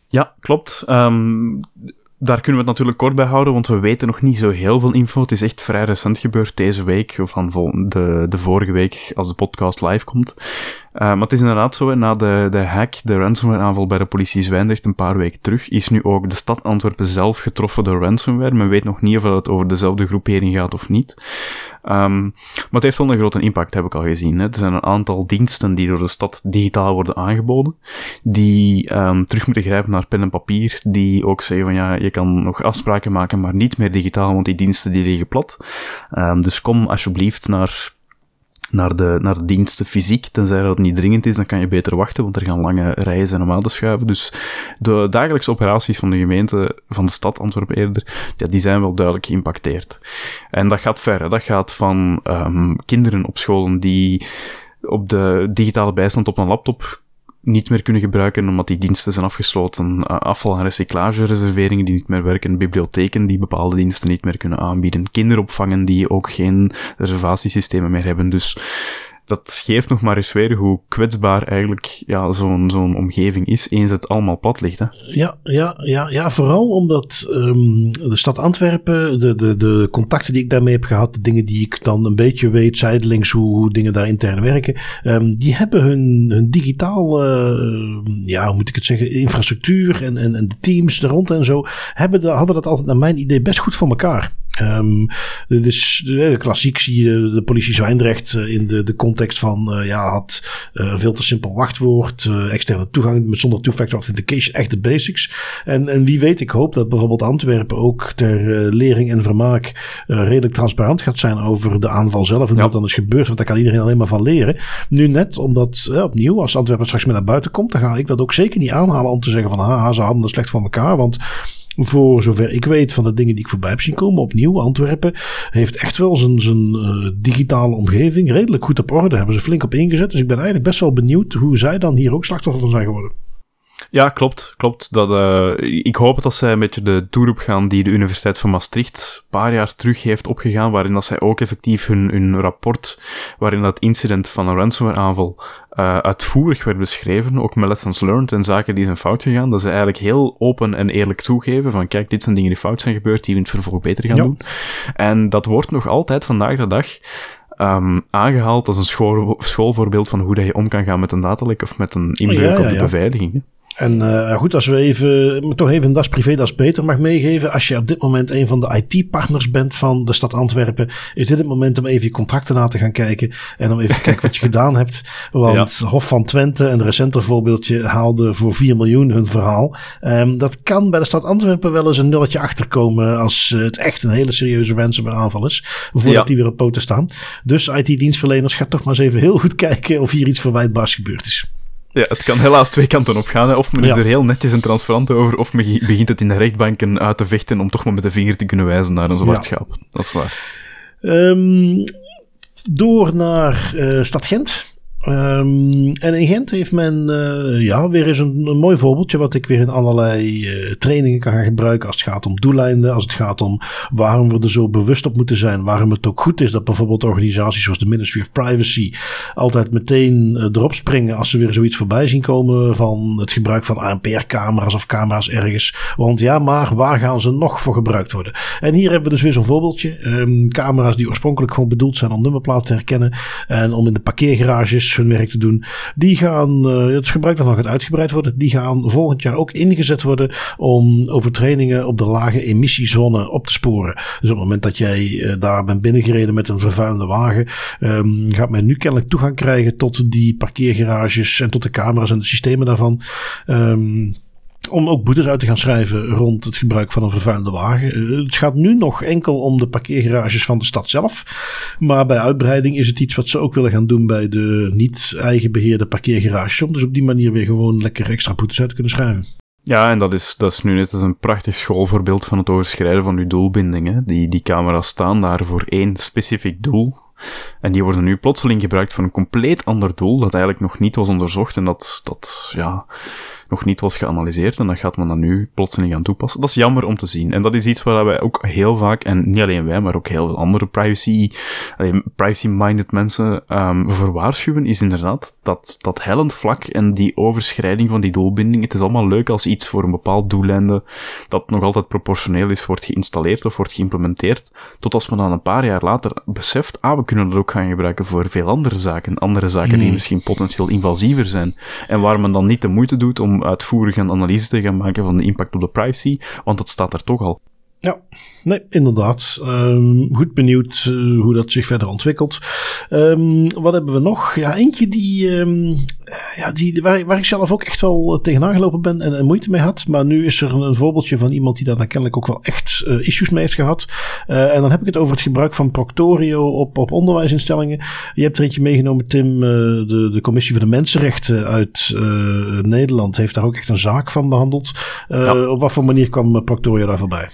Ja, klopt. Um, daar kunnen we het natuurlijk kort bij houden, want we weten nog niet zo heel veel info. Het is echt vrij recent gebeurd deze week, of van de, de vorige week, als de podcast live komt. Uh, maar het is inderdaad zo, na de, de hack, de ransomware aanval bij de politie Zwijndrecht een paar weken terug, is nu ook de stad Antwerpen zelf getroffen door ransomware. Men weet nog niet of het over dezelfde groepering gaat of niet. Um, maar het heeft wel een grote impact, heb ik al gezien. Hè. Er zijn een aantal diensten die door de stad digitaal worden aangeboden, die um, terug moeten grijpen naar pen en papier, die ook zeggen van ja, je kan nog afspraken maken, maar niet meer digitaal, want die diensten die liggen plat. Um, dus kom alsjeblieft naar naar de, naar de diensten fysiek. Tenzij dat niet dringend is, dan kan je beter wachten, want er gaan lange rijen zijn om aan te schuiven. Dus de dagelijkse operaties van de gemeente, van de stad Antwerpen eerder, ja, die zijn wel duidelijk geïmpacteerd. En dat gaat ver. Dat gaat van um, kinderen op scholen die op de digitale bijstand op een laptop niet meer kunnen gebruiken omdat die diensten zijn afgesloten. Eh, afval- en recyclagereserveringen die niet meer werken, bibliotheken die bepaalde diensten niet meer kunnen aanbieden, kinderopvangen die ook geen reservatiesystemen meer hebben. Dus dat geeft nog maar eens weer hoe kwetsbaar eigenlijk ja, zo'n zo'n omgeving is, eens het allemaal plat ligt. Hè? Ja, ja, ja, ja, vooral omdat um, de stad Antwerpen, de, de, de contacten die ik daarmee heb gehad, de dingen die ik dan een beetje weet, zijdelings hoe, hoe dingen daar intern werken, um, die hebben hun, hun digitaal, uh, ja, hoe moet ik het zeggen, infrastructuur en, en, en de teams er rond en zo, hebben de, hadden dat altijd naar mijn idee best goed voor elkaar. Um, dus klassiek zie je de politie Zwijndrecht eh, in de, de context van uh, ja, had een veel te simpel wachtwoord, externe toegang met zonder two-factor authentication, echt de basics. En, en wie weet, ik hoop dat bijvoorbeeld Antwerpen ook ter lering en vermaak redelijk transparant gaat zijn over de aanval zelf en ja. wat dan is gebeurd, want daar kan iedereen alleen maar van leren. Nu net, omdat opnieuw, als Antwerpen straks meer naar buiten komt, dan ga ik dat ook zeker niet aanhalen om te zeggen van haha, ze hadden het slecht van elkaar, want voor zover ik weet van de dingen die ik voorbij heb zien komen. Opnieuw, Antwerpen heeft echt wel zijn, zijn uh, digitale omgeving redelijk goed op orde. Hebben ze flink op ingezet. Dus ik ben eigenlijk best wel benieuwd hoe zij dan hier ook slachtoffer van zijn geworden. Ja, klopt. klopt. Dat, uh, ik hoop dat zij een beetje de toer gaan die de Universiteit van Maastricht een paar jaar terug heeft opgegaan, waarin dat zij ook effectief hun, hun rapport, waarin dat incident van een ransomware aanval uh, uitvoerig werd beschreven, ook met lessons learned en zaken die zijn fout gegaan, dat ze eigenlijk heel open en eerlijk toegeven van kijk, dit zijn dingen die fout zijn gebeurd, die we in het vervolg beter gaan ja. doen. En dat wordt nog altijd vandaag de dag um, aangehaald als een school, schoolvoorbeeld van hoe dat je om kan gaan met een datalek of met een inbreuk oh, ja, ja, op de beveiliging. En uh, goed, als we even, toch even een das privé, das beter mag meegeven. Als je op dit moment een van de IT-partners bent van de stad Antwerpen, is dit het moment om even je contracten na te gaan kijken. En om even te kijken wat je gedaan hebt. Want ja. Hof van Twente, een recenter voorbeeldje, haalde voor 4 miljoen hun verhaal. Um, dat kan bij de stad Antwerpen wel eens een nulletje achterkomen als het echt een hele serieuze ransomware aanval is. Voordat ja. die weer op poten staan. Dus IT-dienstverleners, ga toch maar eens even heel goed kijken of hier iets verwijtbaars gebeurd is. Ja, het kan helaas twee kanten op gaan. Hè. Of men is ja. er heel netjes en transparant over, of men begint het in de rechtbanken uit te vechten om toch maar met de vinger te kunnen wijzen naar een zwart ja. Dat is waar. Um, door naar uh, Stad Gent. Um, en in Gent heeft men uh, ja, weer eens een, mooi voorbeeldje wat ik weer in allerlei uh, trainingen kan gaan gebruiken als het gaat om doeleinden, als het gaat om waarom we er zo bewust op moeten zijn, waarom het ook goed is dat bijvoorbeeld organisaties zoals de Ministry of Privacy altijd meteen uh, erop springen als ze weer zoiets voorbij zien komen van het gebruik van ANPR-camera's of camera's ergens. Want ja, maar waar gaan ze nog voor gebruikt worden? En hier hebben we dus weer zo'n voorbeeldje. Um, camera's die oorspronkelijk gewoon bedoeld zijn om nummerplaten te herkennen en om in de parkeergarages hun werk te doen. Die gaan, uh, het gebruik daarvan gaat uitgebreid worden. Die gaan volgend jaar ook ingezet worden om overtredingen op de lage emissiezone op te sporen. Dus op het moment dat jij uh, daar bent binnengereden met een vervuilende wagen, um, gaat men nu kennelijk toegang krijgen tot die parkeergarages en tot de camera's en de systemen daarvan. Um, om ook boetes uit te gaan schrijven rond het gebruik van een vervuilende wagen. Het gaat nu nog enkel om de parkeergarages van de stad zelf. Maar bij uitbreiding is het iets wat ze ook willen gaan doen bij de niet eigen beheerde parkeergarages. Om dus op die manier weer gewoon lekker extra boetes uit te kunnen schrijven. Ja, en dat is, dat is nu net als een prachtig schoolvoorbeeld van het overschrijden van uw doelbindingen. Die, die camera's staan daar voor één specifiek doel. En die worden nu plotseling gebruikt voor een compleet ander doel, dat eigenlijk nog niet was onderzocht. En dat, dat ja, nog niet was geanalyseerd en dat gaat men dan nu plotseling gaan toepassen. Dat is jammer om te zien. En dat is iets waar wij ook heel vaak, en niet alleen wij, maar ook heel veel andere privacy, privacy-minded mensen um, voor waarschuwen, is inderdaad dat, dat hellend vlak en die overschrijding van die doelbinding. Het is allemaal leuk als iets voor een bepaald doeleinde dat nog altijd proportioneel is, wordt geïnstalleerd of wordt geïmplementeerd, tot als men dan een paar jaar later beseft, ah, we kunnen dat ook gaan gebruiken voor veel andere zaken. Andere zaken die hmm. misschien potentieel invasiever zijn. En waar men dan niet de moeite doet om uitvoerig een analyse te gaan maken van de impact op de privacy, want dat staat er toch al. Ja, nee, inderdaad. Um, goed benieuwd uh, hoe dat zich verder ontwikkelt. Um, wat hebben we nog? Ja, eentje die, um, ja, die waar, waar, ik zelf ook echt wel eh, tegenaan gelopen ben en, en, moeite mee had. Maar nu is er een, een voorbeeldje van iemand die daar dan kennelijk ook wel echt uh, issues mee heeft gehad. Uh, en dan heb ik het over het gebruik van Proctorio op, op onderwijsinstellingen. Je hebt er eentje meegenomen, Tim. de, de Commissie voor de Mensenrechten uit Nederland heeft daar ook echt een zaak van behandeld. Ja. Op wat voor manier kwam Proctorio daar voorbij?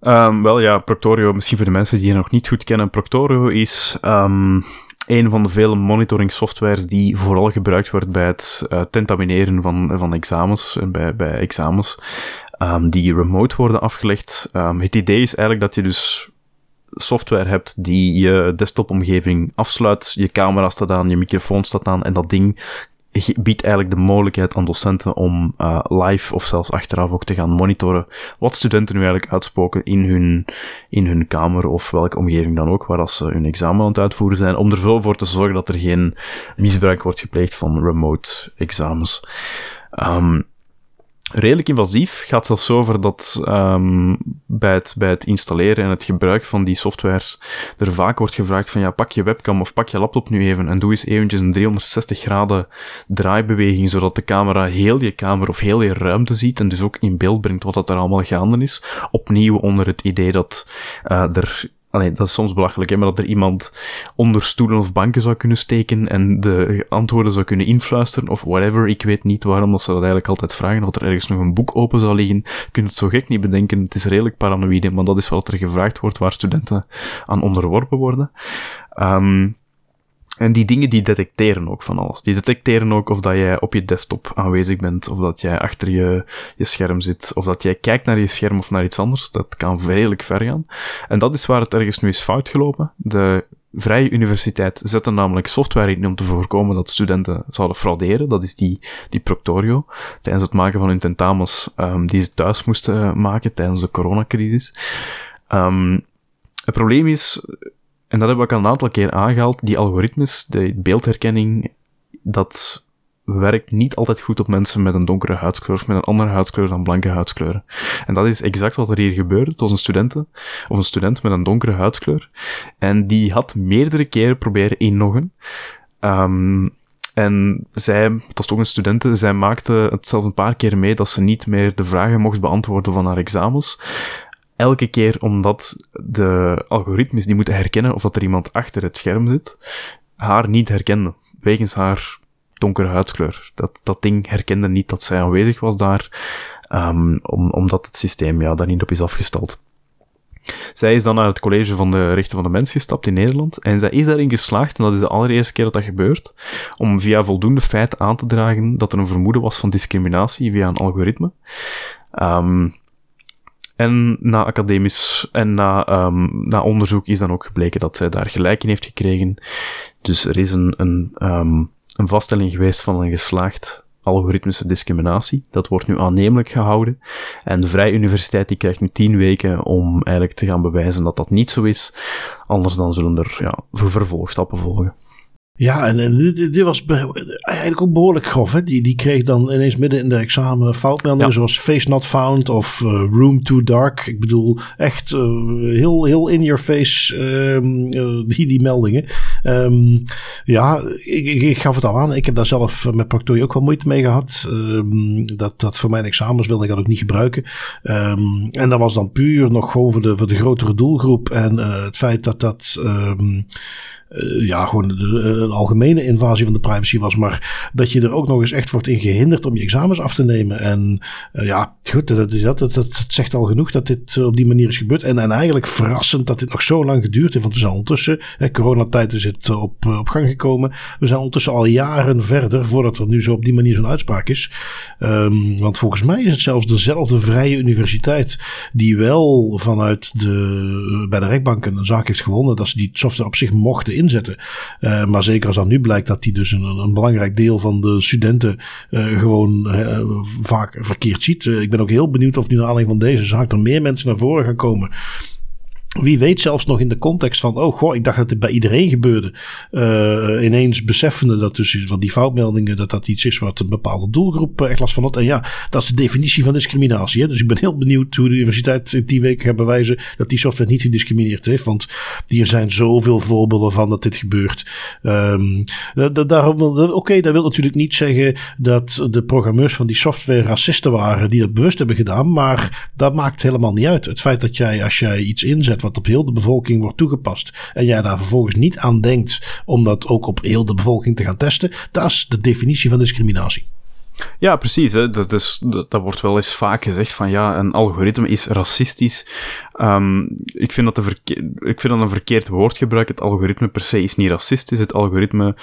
Um, wel ja, Proctorio, misschien voor de mensen die je nog niet goed kennen. Proctorio is um, een van de vele monitoring softwares die vooral gebruikt wordt bij het uh, tentamineren van, van examens, en bij, bij examens um, die remote worden afgelegd. het idee is eigenlijk dat je dus software hebt die je desktopomgeving afsluit, je camera staat aan, je microfoon staat aan en dat ding biedt eigenlijk de mogelijkheid aan docenten om uh, live of zelfs achteraf ook te gaan monitoren wat studenten nu eigenlijk uitspoken in hun, in hun kamer of welke omgeving dan ook, waar als ze hun examen aan het uitvoeren zijn, om er zo voor te zorgen dat er geen misbruik wordt gepleegd van remote examens. Um, redelijk invasief. Gaat zelfs over dat um, bij, het, bij het installeren en het gebruik van die softwares er vaak wordt gevraagd van ja, pak je webcam of pak je laptop nu even en doe eens eventjes een 360 graden draaibeweging, zodat de camera heel je kamer of heel je ruimte ziet en dus ook in beeld brengt wat dat er allemaal gaande is. Opnieuw onder het idee dat uh, er Allee, dat is soms belachelijk, hè, maar dat er iemand onder stoelen of banken zou kunnen steken en de antwoorden zou kunnen influisteren of whatever. Ik weet niet waarom dat ze dat eigenlijk altijd vragen. Of er ergens nog een boek open zou liggen. Je het zo gek niet bedenken. Het is redelijk paranoïde, maar dat is wat er gevraagd wordt waar studenten aan onderworpen worden. Um, en die dingen die detecteren ook van alles. Die detecteren ook of dat jij op je desktop aanwezig bent, of dat jij achter je, je scherm zit, of dat jij kijkt naar je scherm of naar iets anders. Dat kan redelijk ver gaan. En dat is waar het ergens nu is fout gelopen. De Vrije Universiteit zette namelijk software in om te voorkomen dat studenten zouden frauderen. Dat is die, die Proctorio. Tijdens het maken van hun tentamens um, die ze thuis moesten maken tijdens de coronacrisis. Um, het probleem is, en dat hebben we al een aantal keer aangehaald, die algoritmes, de beeldherkenning, dat werkt niet altijd goed op mensen met een donkere huidskleur of met een andere huidskleur dan blanke huidskleuren. En dat is exact wat er hier gebeurde. Het was een student, of een student met een donkere huidskleur. En die had meerdere keren proberen inloggen. Um, en zij, dat was toch een student, zij maakte het zelfs een paar keer mee dat ze niet meer de vragen mocht beantwoorden van haar examens elke keer omdat de algoritmes die moeten herkennen of dat er iemand achter het scherm zit, haar niet herkenden. Wegens haar donkere huidskleur. Dat, dat ding herkende niet dat zij aanwezig was daar, um, om, omdat het systeem ja, daar niet op is afgesteld. Zij is dan naar het college van de rechten van de mens gestapt in Nederland en zij is daarin geslaagd, en dat is de allereerste keer dat dat gebeurt, om via voldoende feiten aan te dragen dat er een vermoeden was van discriminatie via een algoritme. Um, en na academisch en na, um, na onderzoek is dan ook gebleken dat zij daar gelijk in heeft gekregen. Dus er is een, een, um, een vaststelling geweest van een geslaagd algoritmische discriminatie. Dat wordt nu aannemelijk gehouden. En de Vrije Universiteit die krijgt nu tien weken om eigenlijk te gaan bewijzen dat dat niet zo is. Anders dan zullen er ja, vervolgstappen volgen. Ja, en, en dit, dit, was eigenlijk ook behoorlijk grof. Hè? Die, die kreeg dan ineeens midden in de examen foutmeldingen zoals face not found of uh, room too dark. Ik bedoel, echt uh, heel, heel in your face um, uh, die, die meldingen. Um, ja, ik, ik, gaf het al aan. Ik heb daar zelf met Proctorio ook wel moeite mee gehad. Um, dat, dat voor mijn examens wilde ik dat ook niet gebruiken. en dat was dan puur nog gewoon voor de, voor de grotere doelgroep. En het feit dat dat ja, gewoon een algemene invasie van de privacy was, maar dat je er ook nog eens echt wordt in gehinderd om je examens af te nemen. En ja, goed, dat, dat, dat, dat, zegt al genoeg dat dit op die manier is gebeurd. En, en eigenlijk verrassend dat dit nog zo lang geduurd heeft, want we zijn ondertussen, hè, coronatijd is het op, op gang gekomen. We zijn ondertussen al jaren verder voordat er nu zo op die manier zo'n uitspraak is. Um, want volgens mij is het zelfs dezelfde vrije universiteit die wel vanuit de, bij de rechtbanken een zaak heeft gewonnen dat ze die software op zich mochten inzetten. Uh, maar zeker als dan nu blijkt dat die dus een, een belangrijk deel van de studenten uh, gewoon uh, vaak verkeerd ziet. ik ben ook heel benieuwd of nu naar aanleiding van deze zaak er meer mensen naar voren gaan komen wie weet zelfs nog in de context van, oh goh, ik dacht dat het bij iedereen gebeurde. Uh, ineens beseffende dat dus van die foutmeldingen, dat dat iets is wat een bepaalde doelgroep echt last van had. En ja, dat is de definitie van discriminatie. Hè? Dus ik ben heel benieuwd hoe de universiteit in tien weken gaat bewijzen dat die software niet gediscrimineerd heeft. Want hier zijn zoveel voorbeelden van dat dit gebeurt. Um, Oké, okay, dat wil natuurlijk niet zeggen dat de programmeurs van die software racisten waren die dat bewust hebben gedaan. Maar dat maakt helemaal niet uit. Het feit dat jij, als jij iets inzet wat op heel de bevolking wordt toegepast. En jij daar vervolgens niet aan denkt om dat ook op heel de bevolking te gaan testen. Dat is de definitie van discriminatie. Ja, precies. Hè. Dat, is, dat, wordt wel eens vaak gezegd van ja, een algoritme is racistisch. Um, ik, vind dat ik vind dat een verkeerd woordgebruik. Het algoritme per se is niet racistisch. Het algoritme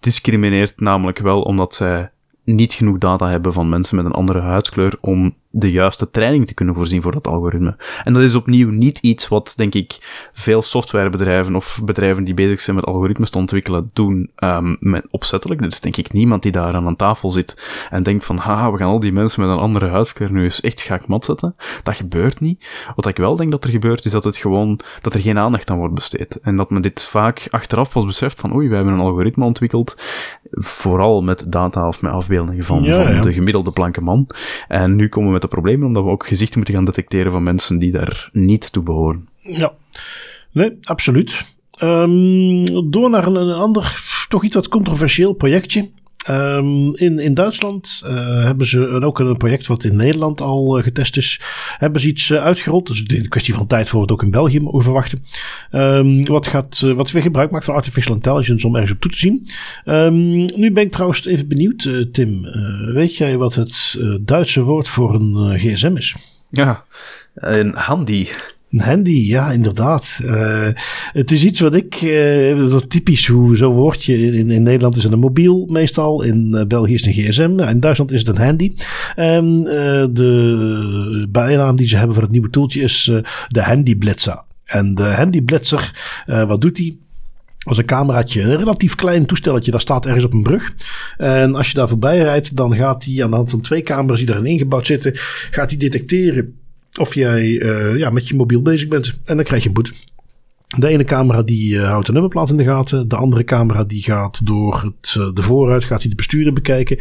discrimineert namelijk wel omdat zij niet genoeg data hebben van mensen met een andere huidskleur om de juiste training te kunnen voorzien voor dat algoritme. En dat is opnieuw niet iets wat, denk ik, veel softwarebedrijven of bedrijven die bezig zijn met algoritmes te ontwikkelen doen um, met, opzettelijk. Er is denk ik niemand die daar aan een tafel zit en denkt van, haha, we gaan al die mensen met een andere huidskleur nu eens echt schaakmat zetten. Dat gebeurt niet. Wat ik wel denk dat er gebeurt, is dat het gewoon, dat er geen aandacht aan wordt besteed. En dat men dit vaak achteraf pas beseft van, oei, we hebben een algoritme ontwikkeld, vooral met data of met afbeeldingen van, van de gemiddelde blanke man. En nu komen we de problemen, omdat we ook gezichten moeten gaan detecteren van mensen die daar niet toe behoren. Ja, nee, absoluut. Um, door naar een ander, toch iets wat controversieel projectje. Um, in, in Duitsland uh, hebben ze ook een project wat in Nederland al uh, getest is. Hebben ze iets uh, uitgerold. Dus een kwestie van tijd voor we het ook in België mogen verwachten. Um, wat, gaat, wat weer gebruik maakt van artificial intelligence om ergens op toe te zien. Um, nu ben ik trouwens even benieuwd, Tim. weet jij wat het Duitse woord voor een gsm is? Ja, een handy. Een handy, ja, inderdaad. Uh, het is iets wat ik, uh, typisch hoe zo'n woordje in, in Nederland is het een mobiel meestal, in uh, België is het een gsm, in Duitsland is het een handy. En de bijnaam die ze hebben voor het nieuwe toeltje is de Handy Blitzer. En de Handy Blitzer, wat doet hij? als een cameraatje, een relatief klein toestelletje, dat staat ergens op een brug. En als je daar voorbij rijdt, dan gaat hij aan de hand van twee camera's die erin ingebouwd zitten, gaat hij detecteren of jij uh, ja, met je mobiel bezig bent. En dan krijg je een boete. De ene camera die uh, houdt de nummerplaat in de gaten. De andere camera die gaat door het, uh, de vooruit, gaat hij de bestuurder bekijken.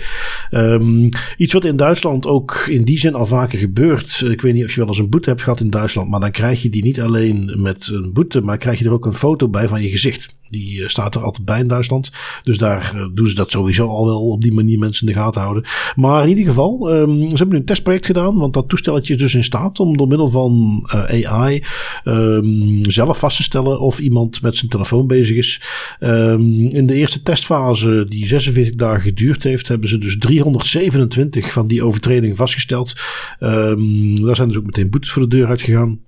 Um, iets wat in Duitsland ook in die zin al vaker gebeurt. Ik weet niet of je wel eens een boete hebt gehad in Duitsland. Maar dan krijg je die niet alleen met een boete, maar krijg je er ook een foto bij van je gezicht. Die uh, staat er altijd bij in Duitsland. Dus daar doen ze dat sowieso al wel op die manier mensen in de gaten houden. Maar in ieder geval, um, ze hebben nu een testproject gedaan. Want dat toestelletje is dus in staat om door middel van AI um, zelf vast te stellen of iemand met zijn telefoon bezig is. Um, in de eerste testfase, die 46 dagen geduurd heeft, hebben ze dus 327 van die overtredingen vastgesteld. Daar zijn dus ook meteen boetes voor de deur uitgegaan.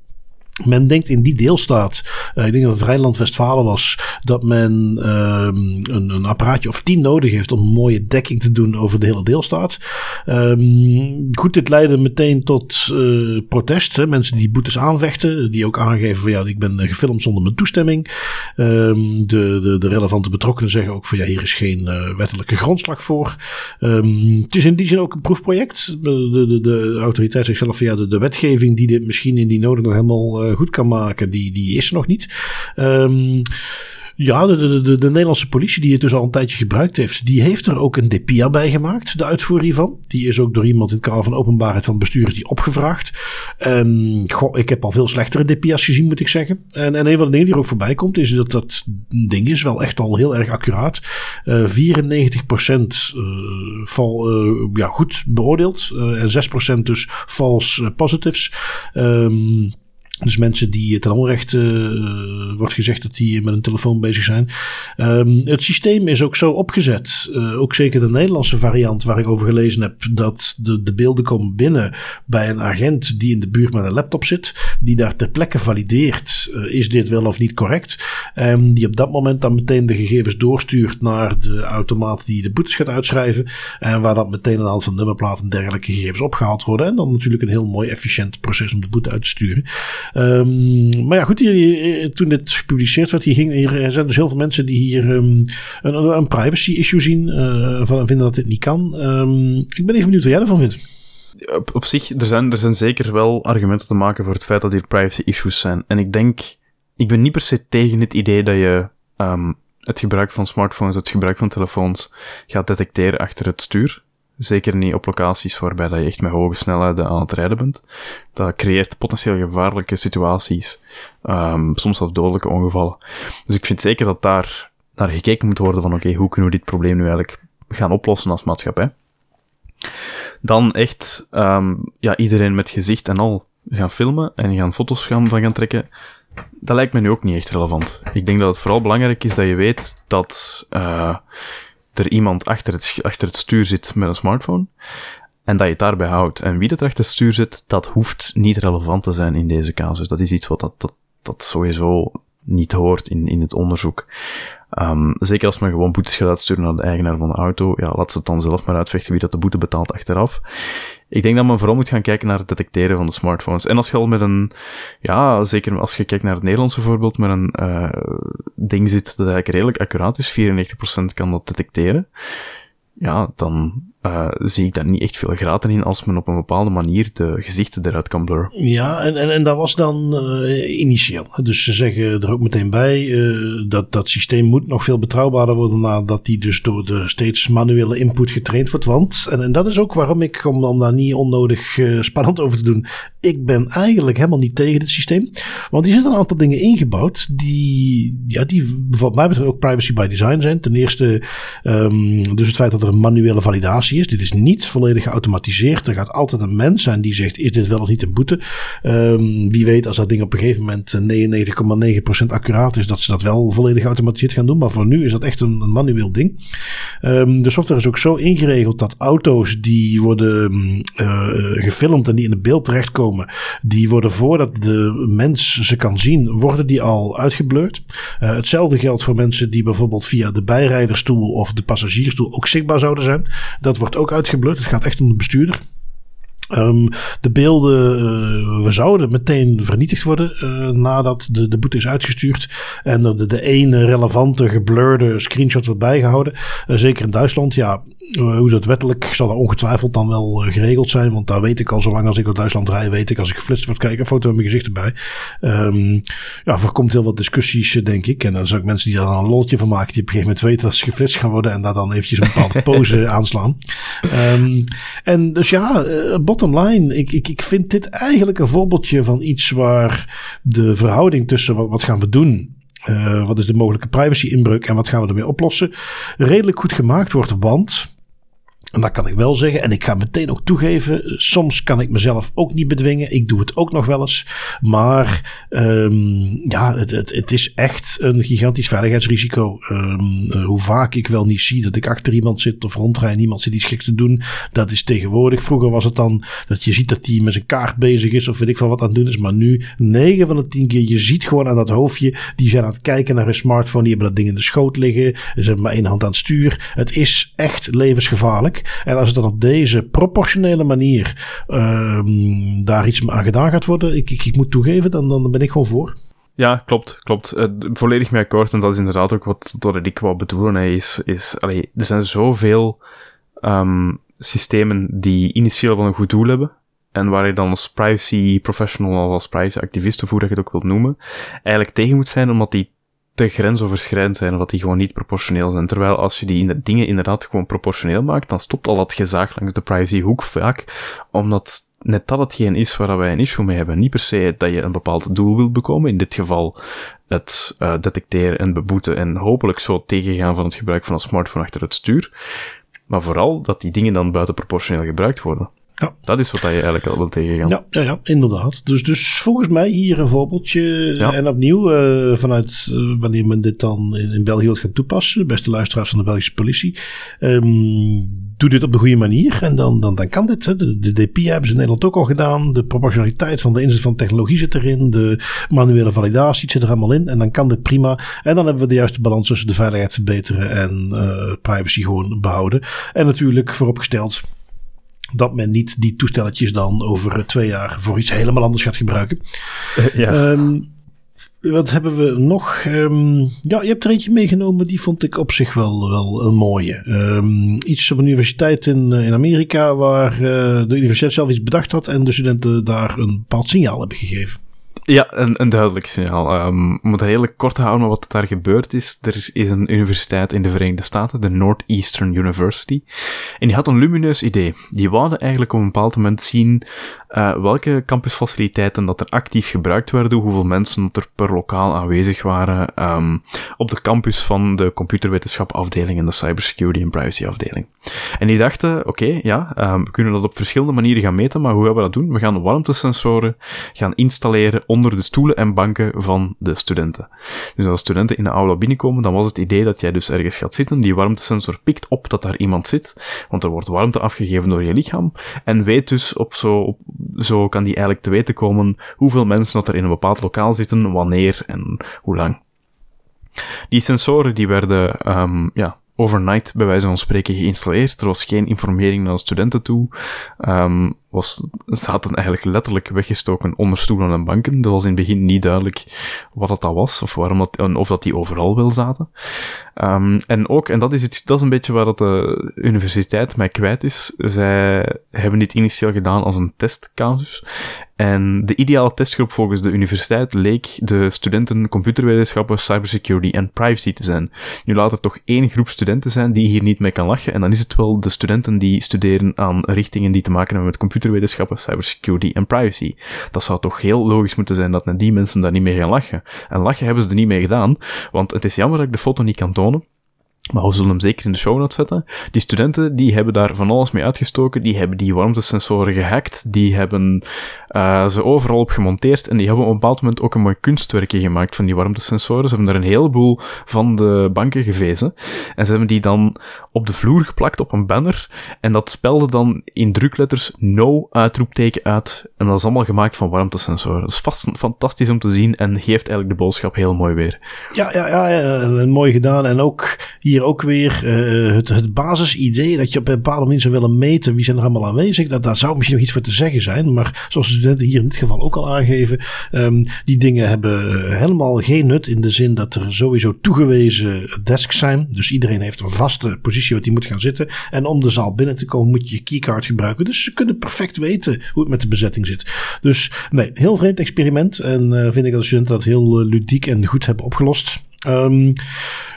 Men denkt in die deelstaat, uh, ik denk dat het Rijnland-Westfalen was, dat men um, een, een, apparaatje of tien nodig heeft om een mooie dekking te doen over de hele deelstaat. Um, goed, dit leidde meteen tot uh, protest. Mensen die boetes aanvechten, die ook aangeven van ja, ik ben gefilmd zonder mijn toestemming. Um, de, de, de, relevante betrokkenen zeggen ook van ja, hier is geen wettelijke grondslag voor. het is in die zin ook een proefproject. De, de, de autoriteit zegt zelf van ja, de, de wetgeving die dit misschien in die noden nog helemaal goed kan maken, die, die is er nog niet. Um, ja, de, de, de, de, Nederlandse politie, die het dus al een tijdje gebruikt heeft, die heeft er ook een DPIA bij gemaakt, de uitvoering hiervan. Die is ook door iemand in het kader van openbaarheid van bestuurders die opgevraagd. Ik heb al veel slechtere DPIA's gezien, moet ik zeggen. En, en een van de dingen die er ook voorbij komt, is dat dat ding is wel echt al heel erg accuraat. Uh, 94% uh, val, ja, goed beoordeeld en 6% dus false positives. Um, Dus mensen die ten onrechte uh, wordt gezegd dat die met een telefoon bezig zijn. Um, het systeem is ook zo opgezet. Uh, ook zeker de Nederlandse variant waar ik over gelezen heb. Dat de, de beelden komen binnen bij een agent die in de buurt met een laptop zit. Die daar ter plekke valideert. Uh, is dit wel of niet correct? Um, die op dat moment dan meteen de gegevens doorstuurt naar de automaat die de boetes gaat uitschrijven. En waar dat meteen een aantal nummerplaten en dergelijke gegevens opgehaald worden. En dan natuurlijk een heel mooi efficiënt proces om de boete uit te sturen. Um, maar ja, goed, hier, toen dit gepubliceerd werd, hier, ging, hier zijn dus heel veel mensen die hier um, een, een, privacy issue zien. Uh, van, vinden dat dit niet kan. Um, ik ben even benieuwd wat jij ervan vindt. Op, op zich, er zijn, er zijn zeker wel argumenten te maken voor het feit dat hier privacy issues zijn. En ik denk, ik ben niet per se tegen het idee dat je het gebruik van smartphones, het gebruik van telefoons gaat detecteren achter het stuur. Zeker niet op locaties waarbij dat je echt met hoge snelheden aan het rijden bent. Dat creëert potentieel gevaarlijke situaties. Um, soms zelfs dodelijke ongevallen. Dus ik vind zeker dat daar naar gekeken moet worden van oké, hoe kunnen we dit probleem nu eigenlijk gaan oplossen als maatschappij? Dan echt um, ja, iedereen met gezicht en al gaan filmen en gaan foto's gaan, van gaan trekken. Dat lijkt me nu ook niet echt relevant. Ik denk dat het vooral belangrijk is dat je weet dat uh, er iemand achter het, achter het stuur zit met een smartphone. En dat je het daarbij houdt. En wie dat achter het stuur zit, dat hoeft niet relevant te zijn in deze casus. Dat is iets wat dat, dat, dat sowieso niet hoort in, in het onderzoek. Um, zeker als men gewoon boetes gaat uitsturen naar de eigenaar van de auto, ja, laat ze het dan zelf maar uitvechten wie dat de boete betaalt achteraf. Ik denk dat men vooral moet gaan kijken naar het detecteren van de smartphones. En als je al met een, ja, zeker als je kijkt naar het Nederlandse voorbeeld, met een uh, ding zit dat eigenlijk redelijk accuraat is, 94% kan dat detecteren, ja, dan uh, zie ik daar niet echt veel graten in als men op een bepaalde manier de gezichten eruit kan blurren. Ja, en, en, en dat was dan uh, initieel. Dus ze zeggen er ook meteen bij uh, dat dat systeem moet nog veel betrouwbaarder worden nadat die dus door de steeds manuele input getraind wordt. Want, en, en dat is ook waarom ik, om, om daar niet onnodig spannend over te doen, ik ben eigenlijk helemaal niet tegen het systeem. Want die zitten een aantal dingen ingebouwd die, ja, die wat mij betreft ook privacy by design zijn. Ten eerste, um, dus het feit dat er een manuele validatie Dit is niet volledig geautomatiseerd. Er gaat altijd een mens zijn die zegt: is dit wel of niet een boete? Um, wie weet, als dat ding op een gegeven moment 99,9% accuraat is, dat ze dat wel volledig geautomatiseerd gaan doen. Maar voor nu is dat echt een, een manueel ding. Um, de software is ook zo ingeregeld dat auto's die worden uh, gefilmd en die in het beeld terechtkomen, die worden voordat de mens ze kan zien, worden die al uitgeblurred. Uh, hetzelfde geldt voor mensen die bijvoorbeeld via de bijrijderstoel of de passagiersstoel ook zichtbaar zouden zijn. Dat wordt ook uitgeblurred. Het gaat echt om de bestuurder. Um, de beelden uh, we zouden meteen vernietigd worden uh, nadat de, de boete is uitgestuurd. En de, de ene relevante geblurde screenshot wordt bijgehouden. Uh, zeker in Duitsland. Ja, hoe dat wettelijk zal dat ongetwijfeld dan wel geregeld zijn. Want daar weet ik al, zolang als ik uit Duitsland rij, weet ik als ik geflitst word, kijk een foto met mijn gezicht erbij. Um, ja, voorkomt heel wat discussies, denk ik. En dan zijn ook mensen die daar dan een loltje van maken, die op een gegeven moment weten dat ze geflitst gaan worden en daar dan eventjes een bepaalde pose aanslaan. Um, en dus ja, bot bottom line, ik, ik, ik vind dit eigenlijk een voorbeeldje van iets waar de verhouding tussen wat, wat gaan we doen uh, wat is de mogelijke privacy-inbreuk en wat gaan we ermee oplossen? Redelijk goed gemaakt wordt, want en dat kan ik wel zeggen. En ik ga meteen ook toegeven. Soms kan ik mezelf ook niet bedwingen. Ik doe het ook nog wel eens. Maar um, ja, het, het, is echt een gigantisch veiligheidsrisico. Um, hoe vaak ik wel niet zie dat ik achter iemand zit of rondrij en iemand zit iets geks te doen. Dat is tegenwoordig. Vroeger was het dan dat je ziet dat hij met zijn kaart bezig is of weet ik van wat aan het doen is. Maar nu, 9 van de 10 keer, je ziet gewoon aan dat hoofdje. Die zijn aan het kijken naar hun smartphone. Die hebben dat ding in de schoot liggen. Ze hebben maar één hand aan het stuur. Het is echt levensgevaarlijk. En als het dan op deze proportionele manier um, daar iets aan gedaan gaat worden, ik, ik, ik moet toegeven, dan, dan ben ik gewoon voor. Ja, klopt, klopt. Uh, volledig mee akkoord. En dat is inderdaad ook wat, wat ik wou bedoelen. Is, is, er zijn zoveel um, systemen die initieel wel een goed doel hebben. En waar je dan als privacy professional of als privacy activist, of hoe je het ook wilt noemen, eigenlijk tegen moet zijn, omdat die te grensoverschrijdend zijn, of dat die gewoon niet proportioneel zijn. Terwijl als je die dingen inderdaad gewoon proportioneel maakt, dan stopt al dat gezaag langs de privacyhoek vaak, omdat net dat hetgeen is waar wij een issue mee hebben. Niet per se dat je een bepaald doel wilt bekomen, in dit geval het uh, detecteren en beboeten en hopelijk zo tegengaan van het gebruik van een smartphone achter het stuur, maar vooral dat die dingen dan buitenproportioneel gebruikt worden. Ja. Dat is wat je eigenlijk al wil tegengaan. Ja, ja, ja inderdaad. Dus, dus volgens mij hier een voorbeeldje. En opnieuw, uh, vanuit uh, wanneer men dit dan in, in, België wilt gaan toepassen, beste luisteraars van de Belgische politie, um, doe dit op de goede manier en dan, dan, dan kan dit. Hè. De, de DP hebben ze in Nederland ook al gedaan. De proportionaliteit van de inzet van technologie zit erin. De manuele validatie zit er allemaal in. En dan kan dit prima. En dan hebben we de juiste balans tussen de veiligheid verbeteren en uh, privacy gewoon behouden. En natuurlijk vooropgesteld dat men niet die toestelletjes dan over twee jaar voor iets helemaal anders gaat gebruiken. Ja. Um, wat hebben we nog? Um, ja, je hebt er eentje meegenomen. Die vond ik op zich wel, wel een mooie. Um, iets op een universiteit in, eh, in Amerika waar uh, de universiteit zelf iets bedacht had en de studenten daar een bepaald signaal hebben gegeven. Ja, een, een duidelijk signaal. Um, om het heel kort te houden wat daar gebeurd is. Er is een universiteit in de Verenigde Staten, de Northeastern University. En die had een lumineus idee. Die wilde eigenlijk op een bepaald moment zien uh, welke campusfaciliteiten dat er actief gebruikt werden, hoeveel mensen er per lokaal aanwezig waren um, op de campus van de computerwetenschapafdeling en de cybersecurity en privacy afdeling. En die dachten, oké, ja, um, we kunnen dat op verschillende manieren gaan meten, maar hoe gaan we dat doen? We gaan warmtesensoren gaan installeren onder de stoelen en banken van de studenten. Dus als studenten in de aula binnenkomen, dan was het idee dat jij dus ergens gaat zitten, die warmtesensor pikt op dat daar iemand zit, want er wordt warmte afgegeven door je lichaam, en weet dus op zo, op, zo kan die eigenlijk te weten komen hoeveel mensen dat er in een bepaald lokaal zitten, wanneer en hoe lang. Die sensoren die werden um, ja, overnight bij wijze van spreken geïnstalleerd. Er was geen informering naar de studenten toe. Um, was, zaten eigenlijk letterlijk weggestoken onder stoelen en banken. Dat was in het begin niet duidelijk wat dat, was, of waarom dat, of dat die overal wel zaten. Um, en ook, en dat is, iets, dat is een beetje waar dat de universiteit mij kwijt is. Zij hebben dit initieel gedaan als een testcasus. En de ideale testgroep volgens de universiteit leek de studenten computerwetenschappen, cybersecurity en privacy te zijn. Nu laat er toch één groep studenten zijn die hier niet mee kan lachen. En dan is het wel de studenten die studeren aan richtingen die te maken hebben met computerwetenschappen, cybersecurity en privacy. Dat zou toch heel logisch moeten zijn dat die mensen daar niet mee gaan lachen. En lachen hebben ze er niet mee gedaan, want het is jammer dat ik de foto niet kan tonen. Maar we zullen hem zeker in de show notes zetten. Die studenten, die hebben daar van alles mee uitgestoken. Die hebben die warmtesensoren gehackt. Die hebben uh, ze overal op gemonteerd. En die hebben op een bepaald moment ook een mooi kunstwerkje gemaakt van die warmtesensoren. Ze hebben er een heleboel van de banken gevezen. En ze hebben die dan op de vloer geplakt op een banner. En dat spelde dan in drukletters no uitroepteken uit. En dat is allemaal gemaakt van warmtesensoren. Dat is vast fantastisch om te zien en geeft eigenlijk de boodschap heel mooi weer. Ja, ja, ja, ja mooi gedaan. En ook hier ook weer uh, het, het basisidee dat je op een bepaalde manier zou willen meten wie zijn er allemaal aanwezig. Dat, daar zou misschien nog iets voor te zeggen zijn. Maar zoals de studenten hier in dit geval ook al aangeven, um, die dingen hebben eh, helemaal geen nut in de zin dat er sowieso toegewezen desks zijn. Dus iedereen heeft een vaste positie wat hij moet gaan zitten. En om de zaal binnen te komen moet je je keycard gebruiken. Dus ze kunnen perfect weten hoe het met de bezetting zit. Dus nee, heel vreemd experiment. En uh, vind ik dat de studenten dat heel ludiek en goed hebben opgelost. Um,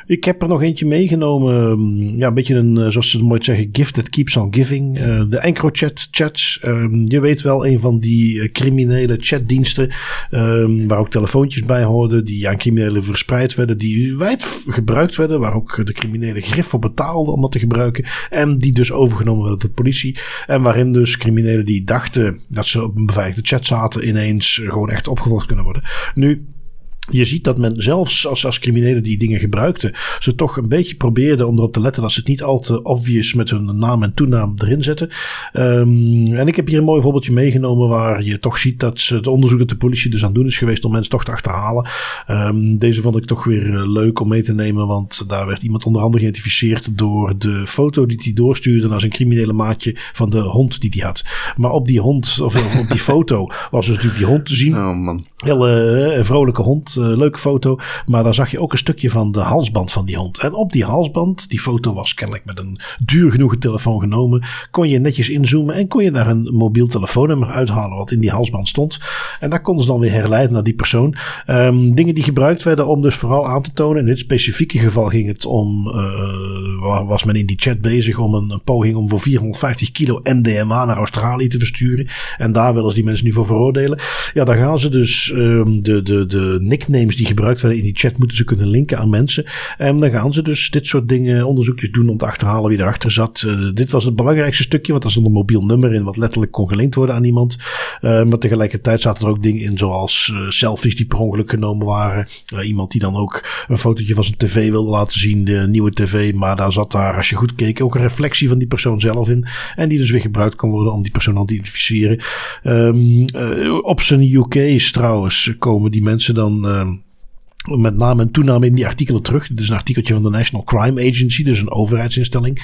ik heb er nog eentje meegenomen. Ehm, ja, een beetje een, eh, zoals ze het mooi zeggen, gift that keeps on giving. Uh, de EncroChat chats. Um, je weet wel, een van die uh, criminele chatdiensten. Um, waar ook telefoontjes bij hoorden. Die aan criminelen verspreid werden. Die wijd gebruikt werden. Waar ook de criminelen grif voor betaalden om dat te gebruiken. En die dus overgenomen werden door de politie. En waarin dus criminelen die dachten dat ze op een beveiligde chat zaten. ineens gewoon echt opgevolgd kunnen worden. Nu je ziet dat men zelfs als, als criminelen die dingen gebruikten, ze toch een beetje probeerden om erop te letten dat ze het niet al te obvious met hun naam en toenaam erin zetten. Um, en ik heb hier een mooi voorbeeldje meegenomen waar je toch ziet dat ze het onderzoek dat de politie dus aan het doen is geweest om mensen toch te achterhalen. Um, deze vond ik toch weer eh, leuk om mee te nemen, want daar werd iemand onder andere geïdentificeerd door de foto die hij doorstuurde naar zijn criminele maatje van de hond die hij had. Maar op die hond, of op die foto, was dus natuurlijk die hond te zien. Oh man. Hele uh, vrolijke hond uh, leuke foto. Maar daar zag je ook een stukje van de halsband van die hond. En op die halsband, die foto was kennelijk met een duur genoeg telefoon genomen. Kon je netjes inzoomen en kon je daar een mobiel telefoonnummer uithalen wat in die halsband stond. En daar konden ze dan weer herleiden naar die persoon. Um, dingen die gebruikt werden om dus vooral aan te tonen. In dit specifieke geval ging het om uh, was men in die chat bezig om een, een, poging om voor 450 kilo MDMA naar Australië te versturen. En daar willen ze die mensen nu voor veroordelen. Ja, dan gaan ze dus um, de, de, de nicknames die gebruikt werden in die chat moeten ze kunnen linken aan mensen. En dan gaan ze dus dit soort dingen, onderzoekjes doen om te achterhalen wie erachter zat. Uh, dit was het belangrijkste stukje, want er stond een mobiel nummer in wat letterlijk kon gelinkt worden aan iemand. Uh, maar tegelijkertijd zaten er ook dingen in zoals uh, selfies die per ongeluk genomen waren. iemand die dan ook een fotootje van zijn tv wilde laten zien, de nieuwe tv. Maar daar zat daar, als je goed keek, ook een reflectie van die persoon zelf in. En die dus weer gebruikt kan worden om die persoon te identificeren. Um, op zijn UK's trouwens komen die mensen dan ehm, met name en toename in die artikelen terug. Is een artikeltje van de National Crime Agency, dus een overheidsinstelling.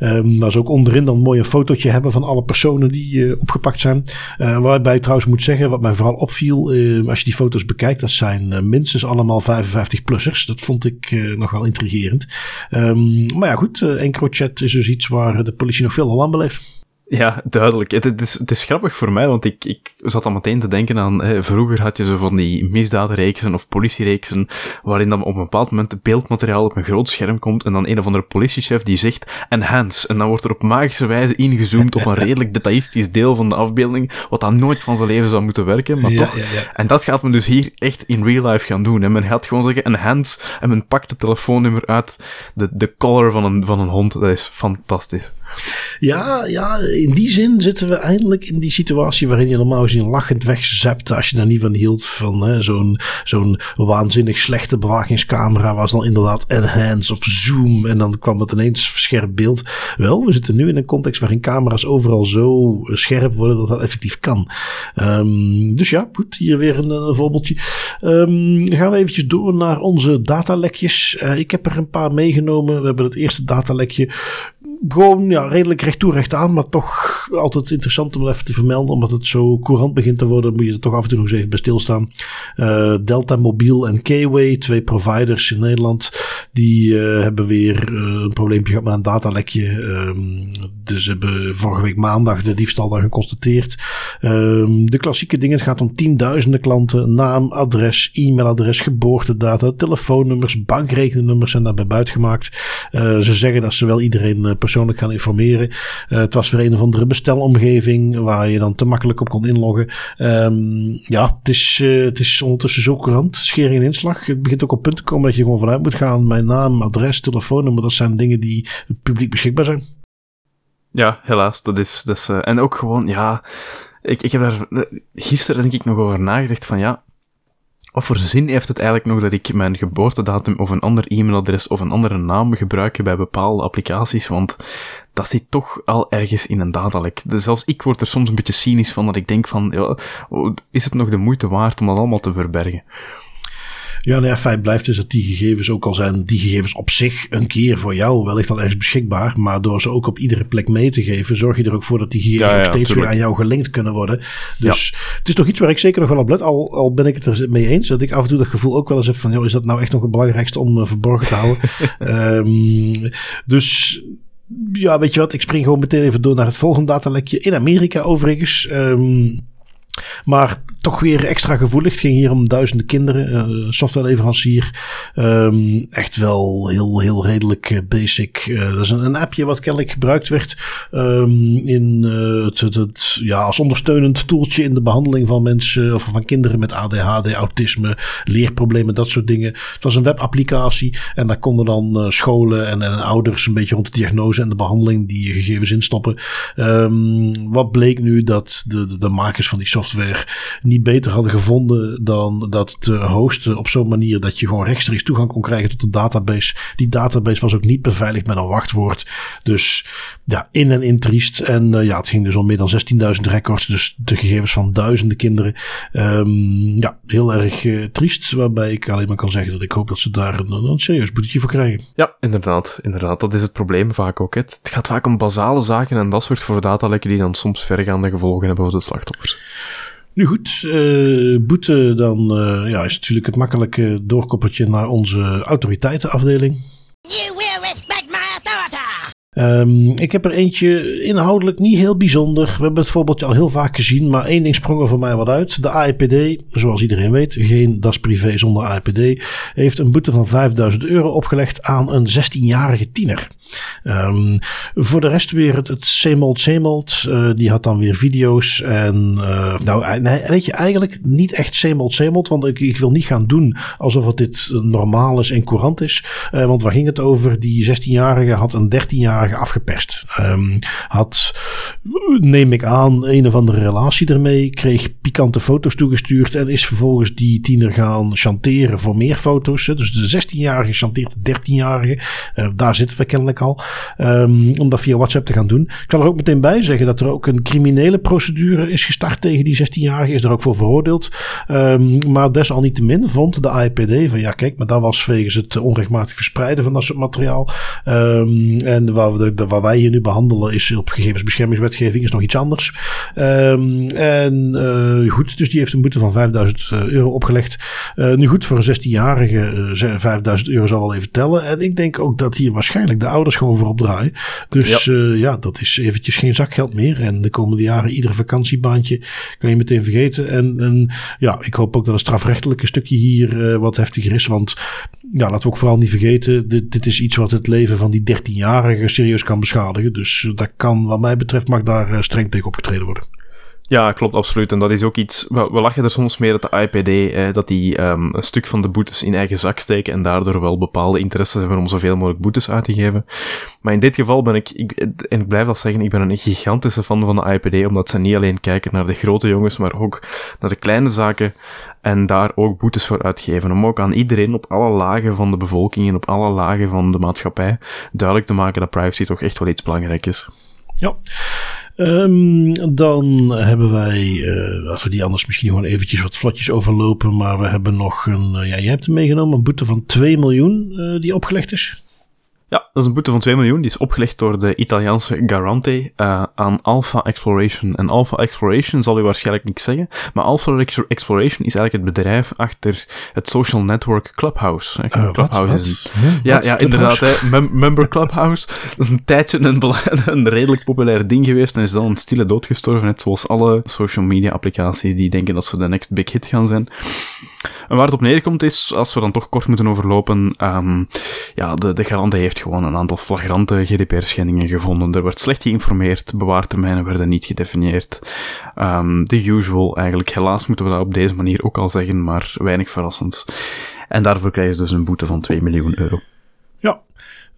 Um, waar ze ook onderin dan mooi fotootje hebben van alle personen die uh, opgepakt zijn. Uh, waarbij ik trouwens moet zeggen, wat mij vooral opviel, uh, als je die foto's bekijkt, dat zijn minstens allemaal 55-plussers. Dat vond ik nog wel intrigerend. Maar ja, goed, EncroChat is dus iets waar de politie nog veel al aan beleeft. Ja, duidelijk. Het, het, is, het is grappig voor mij, want ik, ik zat al meteen te denken aan, hè, vroeger had je zo van die misdaadreeksen of politiereeksen, waarin dan op een bepaald moment beeldmateriaal op een groot scherm komt en dan een of andere politiechef die zegt enhance, en dan wordt er op magische wijze ingezoomd op een redelijk detailistisch deel van de afbeelding, wat dan nooit van zijn leven zou moeten werken, maar toch. Ja, ja. En dat gaat men dus hier echt in real life gaan doen. Hè. Men gaat gewoon zeggen enhance en men pakt het telefoonnummer uit de, de color van een, van een hond. Dat is fantastisch. Ja, ja, in die zin zitten we eindelijk in die situatie waarin je normaal gezien lachend wegzept als je daar niet van hield. Van zo'n zo'n waanzinnig slechte bewakingscamera was dan inderdaad enhance of zoom en dan kwam het ineens scherp beeld. Wel, we zitten nu in een context waarin camera's overal zo scherp worden dat dat effectief kan. Um, dus ja, goed, hier weer een, voorbeeldje. Um, gaan we eventjes door naar onze datalekjes. Uh, ik heb er een paar meegenomen. We hebben het eerste datalekje gewoon ja, redelijk recht toe, recht aan. Maar toch altijd interessant om even te vermelden. Omdat het zo courant begint te worden, moet je er toch af en toe nog eens even bij stilstaan. Uh, Delta Mobiel en Kway, twee providers in Nederland. Die uh, hebben weer uh, een probleempje gehad met een datalekje. Um, dus hebben vorige week maandag de diefstal dan geconstateerd. Um, de klassieke dingen. Het gaat om tienduizenden klanten. Naam, adres, e-mailadres, geboortedata, telefoonnummers, bankrekeningnummers zijn daarbij buitgemaakt. ze zeggen dat ze wel iedereen persoonlijk gaan informeren. Het was weer een of andere bestelomgeving waar je dan te makkelijk op kon inloggen. Um, ja, het is, het is ondertussen zo courant. Schering en inslag. Het begint ook op punt te komen dat je gewoon vanuit moet gaan. Mijn naam, adres, telefoonnummer, dat zijn dingen die publiek beschikbaar zijn. Ja, helaas. Dat is, dat is uh, en ook gewoon, ja, ik, ik heb daar gisteren denk ik nog over nagedacht van ja, wat voor zin heeft het eigenlijk nog dat ik mijn geboortedatum of een ander e-mailadres of een andere naam gebruik bij bepaalde applicaties? Want dat zit toch al ergens in een datalek. Dus zelfs ik word er soms een beetje cynisch van dat ik denk van, ja, is het nog de moeite waard om dat allemaal te verbergen? Ja, nou ja, feit blijft dus dat die gegevens, ook al zijn die gegevens op zich een keer voor jou wellicht al ergens beschikbaar, maar door ze ook op iedere plek mee te geven, zorg je er ook voor dat die gegevens ook steeds weer aan jou gelinkt kunnen worden. Dus het is toch iets waar ik zeker nog wel op let, al, al ben ik het er mee eens, dat ik af en toe dat gevoel ook wel eens heb van, joh, is dat nou echt nog het belangrijkste om uh, verborgen te houden? um, dus ja, weet je wat, ik spring gewoon meteen even door naar het volgende datalekje. In Amerika overigens. Um, maar toch weer extra gevoelig. Het ging hier om duizenden kinderen. Uh, softwareleverancier. Um, echt wel heel, heel redelijk uh, basic. Uh, dat is een, appje wat kennelijk gebruikt werd um, in het, het, ja, als ondersteunend toeltje in de behandeling van mensen of van kinderen met ADHD, autisme, leerproblemen, dat soort dingen. Het was een webapplicatie en daar konden dan scholen en, en, ouders een beetje rond de diagnose en de behandeling die gegevens instoppen. Um, wat bleek nu dat de, de, makers van die software niet beter hadden gevonden dan dat te hosten op zo'n manier dat je gewoon rechtstreeks toegang kon krijgen tot een database. Die database was ook niet beveiligd met een wachtwoord. Dus ja, in en in triest. En uh, ja, het ging dus om meer dan 16.000 records. Dus de gegevens van duizenden kinderen. Um, ja, heel erg uh, triest. Waarbij ik alleen maar kan zeggen dat ik hoop dat ze daar een, serieus boetje voor krijgen. Ja, inderdaad. Inderdaad. Dat is het probleem vaak ook. Het gaat vaak om basale zaken en dat soort voor datalekken die dan soms vergaande gevolgen hebben voor de slachtoffers. Nu goed, uh, boete dan uh, ja, is natuurlijk het makkelijke doorkoppertje naar onze autoriteitenafdeling. Ehm, ik heb er eentje inhoudelijk niet heel bijzonder. We hebben het voorbeeldje al heel vaak gezien, maar één ding sprong er voor mij wat uit. De AIPD, zoals iedereen weet, geen das privé zonder AIPD, heeft een boete van 5000 euro opgelegd aan een 16-jarige tiener. Um, voor de rest weer het, Semold Semold. Uh, die had dan weer video's. En uh, nou, nee, weet je, eigenlijk niet echt Semold Semold. Want ik, ik wil niet gaan doen alsof het dit normaal is en courant is. Uh, want waar ging het over? Die 16-jarige had een 13-jarige afgeperst. Um, had, neem ik aan, een of andere relatie ermee. Kreeg pikante foto's toegestuurd. En is vervolgens die tiener gaan chanteren voor meer foto's. Dus de 16-jarige chanteert de 13-jarige. daar zitten we kennelijk al. Um, om dat via WhatsApp te gaan doen. Ik kan er ook meteen bij zeggen dat er ook een criminele procedure is gestart tegen die 16-jarige. Is er ook voor veroordeeld. Um, maar desalniettemin vond de AIPD van ja, kijk, maar dat was wegens het onrechtmatig verspreiden van dat soort materiaal. En waar, we de, waar wij hier nu behandelen is op gegevensbeschermingswetgeving is nog iets anders. en uh, goed, dus die heeft een boete van 5000 euro opgelegd. Uh, nu goed, voor een 16-jarige uh, 5000 euro zal wel even tellen. En ik denk ook dat hier waarschijnlijk de oude gewoon voorop draaien. Dus ja. Ja, dat is eventjes geen zakgeld meer. En de komende jaren ieder vakantiebaantje kan je meteen vergeten. En, en ja, ik hoop ook dat het strafrechtelijke stukje hier wat heftiger is. Want ja, laten we ook vooral niet vergeten, dit, dit is iets wat het leven van die 13-jarige serieus kan beschadigen. Dus uh, dat kan, wat mij betreft, mag daar streng tegen opgetreden worden. Ja, klopt, absoluut. En dat is ook iets... We, lachen er soms mee dat de IPD, dat die um, een stuk van de boetes in eigen zak steken en daardoor wel bepaalde interesses hebben om zoveel mogelijk boetes uit te geven. Maar in dit geval ben ik, ik en ik blijf dat zeggen, ik ben een gigantische fan van de IPD, omdat ze niet alleen kijken naar de grote jongens, maar ook naar de kleine zaken en daar ook boetes voor uitgeven. Om ook aan iedereen op alle lagen van de bevolking en op alle lagen van de maatschappij duidelijk te maken dat privacy toch echt wel iets belangrijk is. Ja. Um, dan hebben wij, als we die anders misschien gewoon eventjes wat vlotjes overlopen, maar we hebben nog een, uh, ja, je hebt hem meegenomen, een boete van 2 miljoen uh, die opgelegd is. Dat is een boete van 2 miljoen. Die is opgelegd door de Italiaanse Garante uh, aan Alpha Exploration. En Alpha Exploration zal u waarschijnlijk niks zeggen, maar Alpha Exploration is eigenlijk het bedrijf achter het social network Clubhouse. Uh, Clubhouse wat, is een, ja, ja, inderdaad. Hè, mem member Clubhouse. Dat is een tijdje een, een, redelijk populair ding geweest en is dan een stille dood gestorven. Net zoals alle social media applicaties die denken dat ze de next big hit gaan zijn. En waar het op neerkomt is, als we dan toch kort moeten overlopen, um, ja, de, de garante heeft gewoon een aantal flagrante GDPR-schendingen gevonden. Er werd slecht geïnformeerd, bewaartermijnen werden niet gedefinieerd. Um, the usual eigenlijk. Helaas moeten we dat op deze manier ook al zeggen, maar weinig verrassends. En daarvoor krijgen ze dus een boete van 2 miljoen euro.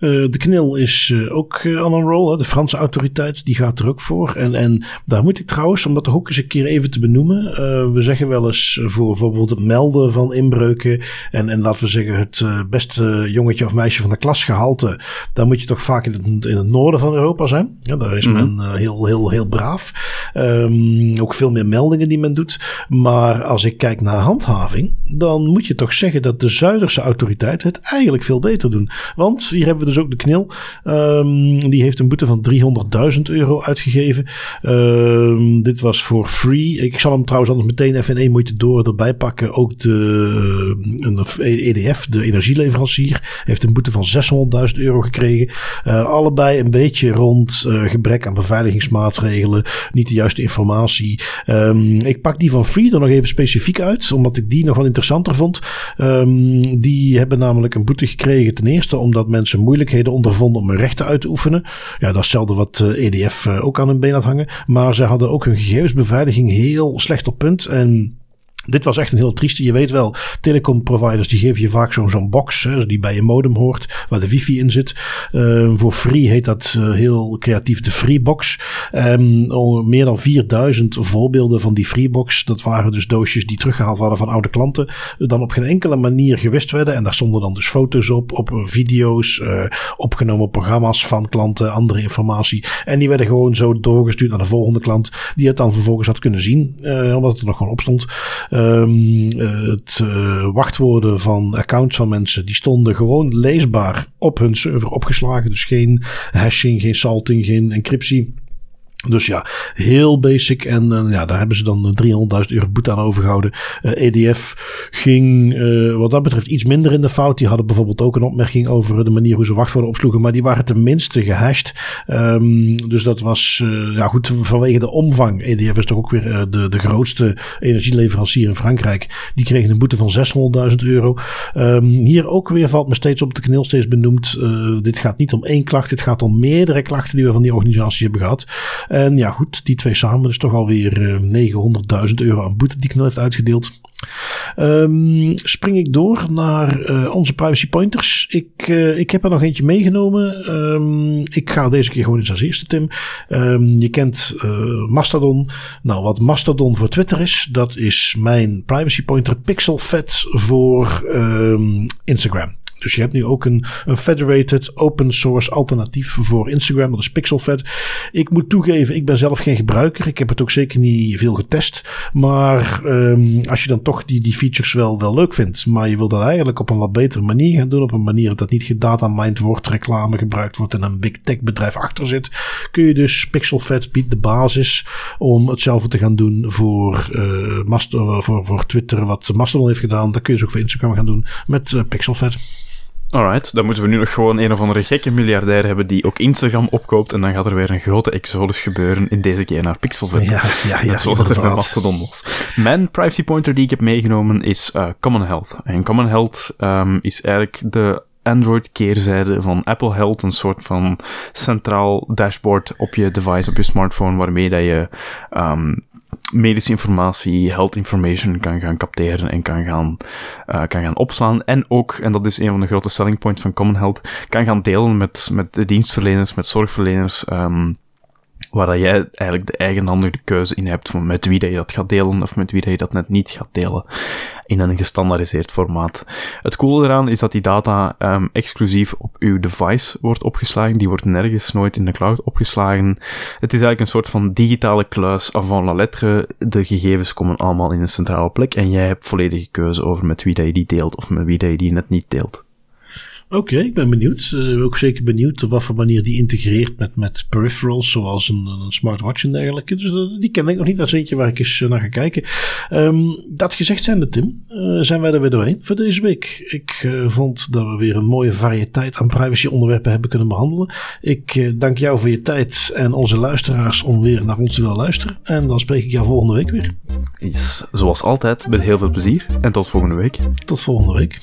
Uh, de KNIL is uh, ook aan een rol. Hè. De Franse autoriteit die gaat er ook voor. En, en daar moet ik trouwens, om dat ook eens een keer even te benoemen. we zeggen wel eens voor bijvoorbeeld het melden van inbreuken. En, en laten we zeggen het beste jongetje of meisje van de klas gehalte. Dan moet je toch vaak in het, in het noorden van Europa zijn. Ja, daar is mm -hmm. men heel, heel, heel braaf. Um, ook veel meer meldingen die men doet. Maar als ik kijk naar handhaving, dan moet je toch zeggen dat de Zuiderse autoriteit het eigenlijk veel beter doen. Want hier hebben we dus ook de knil. Um, die heeft een boete van 300.000 euro uitgegeven. Um, dit was voor free. Ik zal hem trouwens anders meteen even in één moeite door erbij pakken. Ook de een EDF, de energieleverancier, heeft een boete van 600.000 euro gekregen. Uh, allebei een beetje rond uh, gebrek aan beveiligingsmaatregelen. Niet de juiste informatie. Um, ik pak die van free er nog even specifiek uit. Omdat ik die nog wel interessanter vond. die hebben namelijk een boete gekregen. Ten eerste omdat mensen moeilijk ondervonden om hun rechten uit te oefenen. Ja, dat is hetzelfde wat EDF eh, e ook aan hun been had hangen. Maar ze hadden ook hun gegevensbeveiliging heel slecht op punt. En dit was echt een heel trieste. Je weet wel, telecomproviders die geven je vaak zo'n box die bij je modem hoort, waar de wifi in zit. Uh, voor free heet dat uh, heel creatief de Freebox. Um, meer dan 4000 voorbeelden van die Freebox. Dat waren dus doosjes die teruggehaald waren van oude klanten. Dan op geen enkele manier gewist werden. En daar stonden dan dus foto's op, op video's, uh, opgenomen programma's van klanten, andere informatie. En die werden gewoon zo doorgestuurd naar de volgende klant, die het dan vervolgens had kunnen zien, omdat het er nog gewoon op stond. Um, het uh, wachtwoorden van accounts van mensen, die stonden gewoon leesbaar op hun server opgeslagen. Dus geen hashing, geen salting, geen encryptie. Dus ja, heel basic. En uh, ja, daar hebben ze dan 300.000 euro boete aan overgehouden. EDF ging uh, wat dat betreft iets minder in de fout. Die hadden bijvoorbeeld ook een opmerking over de manier hoe ze wachtwoorden opsloegen. Maar die waren tenminste gehashed. Um, dus dat was ja, goed vanwege de omvang. EDF is toch ook weer de, de grootste energieleverancier in Frankrijk. Die kregen een boete van 600.000 euro. Um, hier ook weer valt me steeds op de kneel steeds benoemd. dit gaat niet om één klacht. Dit gaat om meerdere klachten die we van die organisatie hebben gehad. En ja, goed, die twee samen is toch alweer uh, 900.000 euro aan boete die Knel heeft uitgedeeld. Um, spring ik door naar uh, onze privacy pointers. Ik, uh, ik heb er nog eentje meegenomen. Um, ik ga deze keer gewoon eens als eerste, Tim. Um, je kent Mastodon. Nou, wat Mastodon voor Twitter is, dat is mijn privacy pointer PixelFed voor Instagram. Dus je hebt nu ook een, een federated open source alternatief voor Instagram. Dat is PixelFed. Ik moet toegeven, ik ben zelf geen gebruiker. Ik heb het ook zeker niet veel getest. Maar um, als je dan toch die, die features wel, wel leuk vindt. Maar je wil dat eigenlijk op een wat betere manier gaan doen. Op een manier dat niet gedatamined wordt, reclame gebruikt wordt en een big tech bedrijf achter zit. Kun je dus PixelFed biedt de basis om hetzelfde te gaan doen voor, uh, voor, voor Twitter. Wat Mastodon heeft gedaan. Dat kun je dus ook voor Instagram gaan doen met uh, PixelFed. Alright, dan moeten we nu nog gewoon een of andere gekke miljardair hebben die ook Instagram opkoopt en dan gaat er weer een grote exodus gebeuren, in deze keer naar Pixelvet. Ja, ja, ja. zoals dat er bij Mastodon was. Mijn privacy pointer die ik heb meegenomen is uh, Common Health. En Common Health um, is eigenlijk de Android-keerzijde van Apple Health, een soort van centraal dashboard op je device, op je smartphone, waarmee dat je um, medische informatie, health information kan gaan capteren en kan gaan, uh, kan gaan opslaan. En ook, en dat is een van de grote selling points van Common Health, kan gaan delen met, met dienstverleners, met zorgverleners, um, waar dat jij eigenlijk de eigenhandige keuze in hebt van met wie dat je dat gaat delen of met wie dat je dat net niet gaat delen in een gestandaardiseerd formaat. Het coole eraan is dat die data um, exclusief op uw device wordt opgeslagen. Die wordt nergens nooit in de cloud opgeslagen. Het is eigenlijk een soort van digitale kluis avant la lettre. De gegevens komen allemaal in een centrale plek en jij hebt volledige keuze over met wie dat je die deelt of met wie dat je die net niet deelt. Oké, ik ben benieuwd. Uh, ook zeker benieuwd op wat voor manier die integreert met, met peripherals, zoals een, een smartwatch en dergelijke. Dus uh, die ken ik nog niet. Dat is eentje waar ik eens uh, naar ga kijken. Um, dat gezegd zijnde, Tim, zijn wij er weer doorheen voor deze week. Ik vond dat we weer een mooie variëteit aan privacy onderwerpen hebben kunnen behandelen. Ik dank jou voor je tijd en onze luisteraars om weer naar ons te willen luisteren. En dan spreek ik jou volgende week weer. Yes, zoals altijd, met heel veel plezier en tot volgende week. Tot volgende week.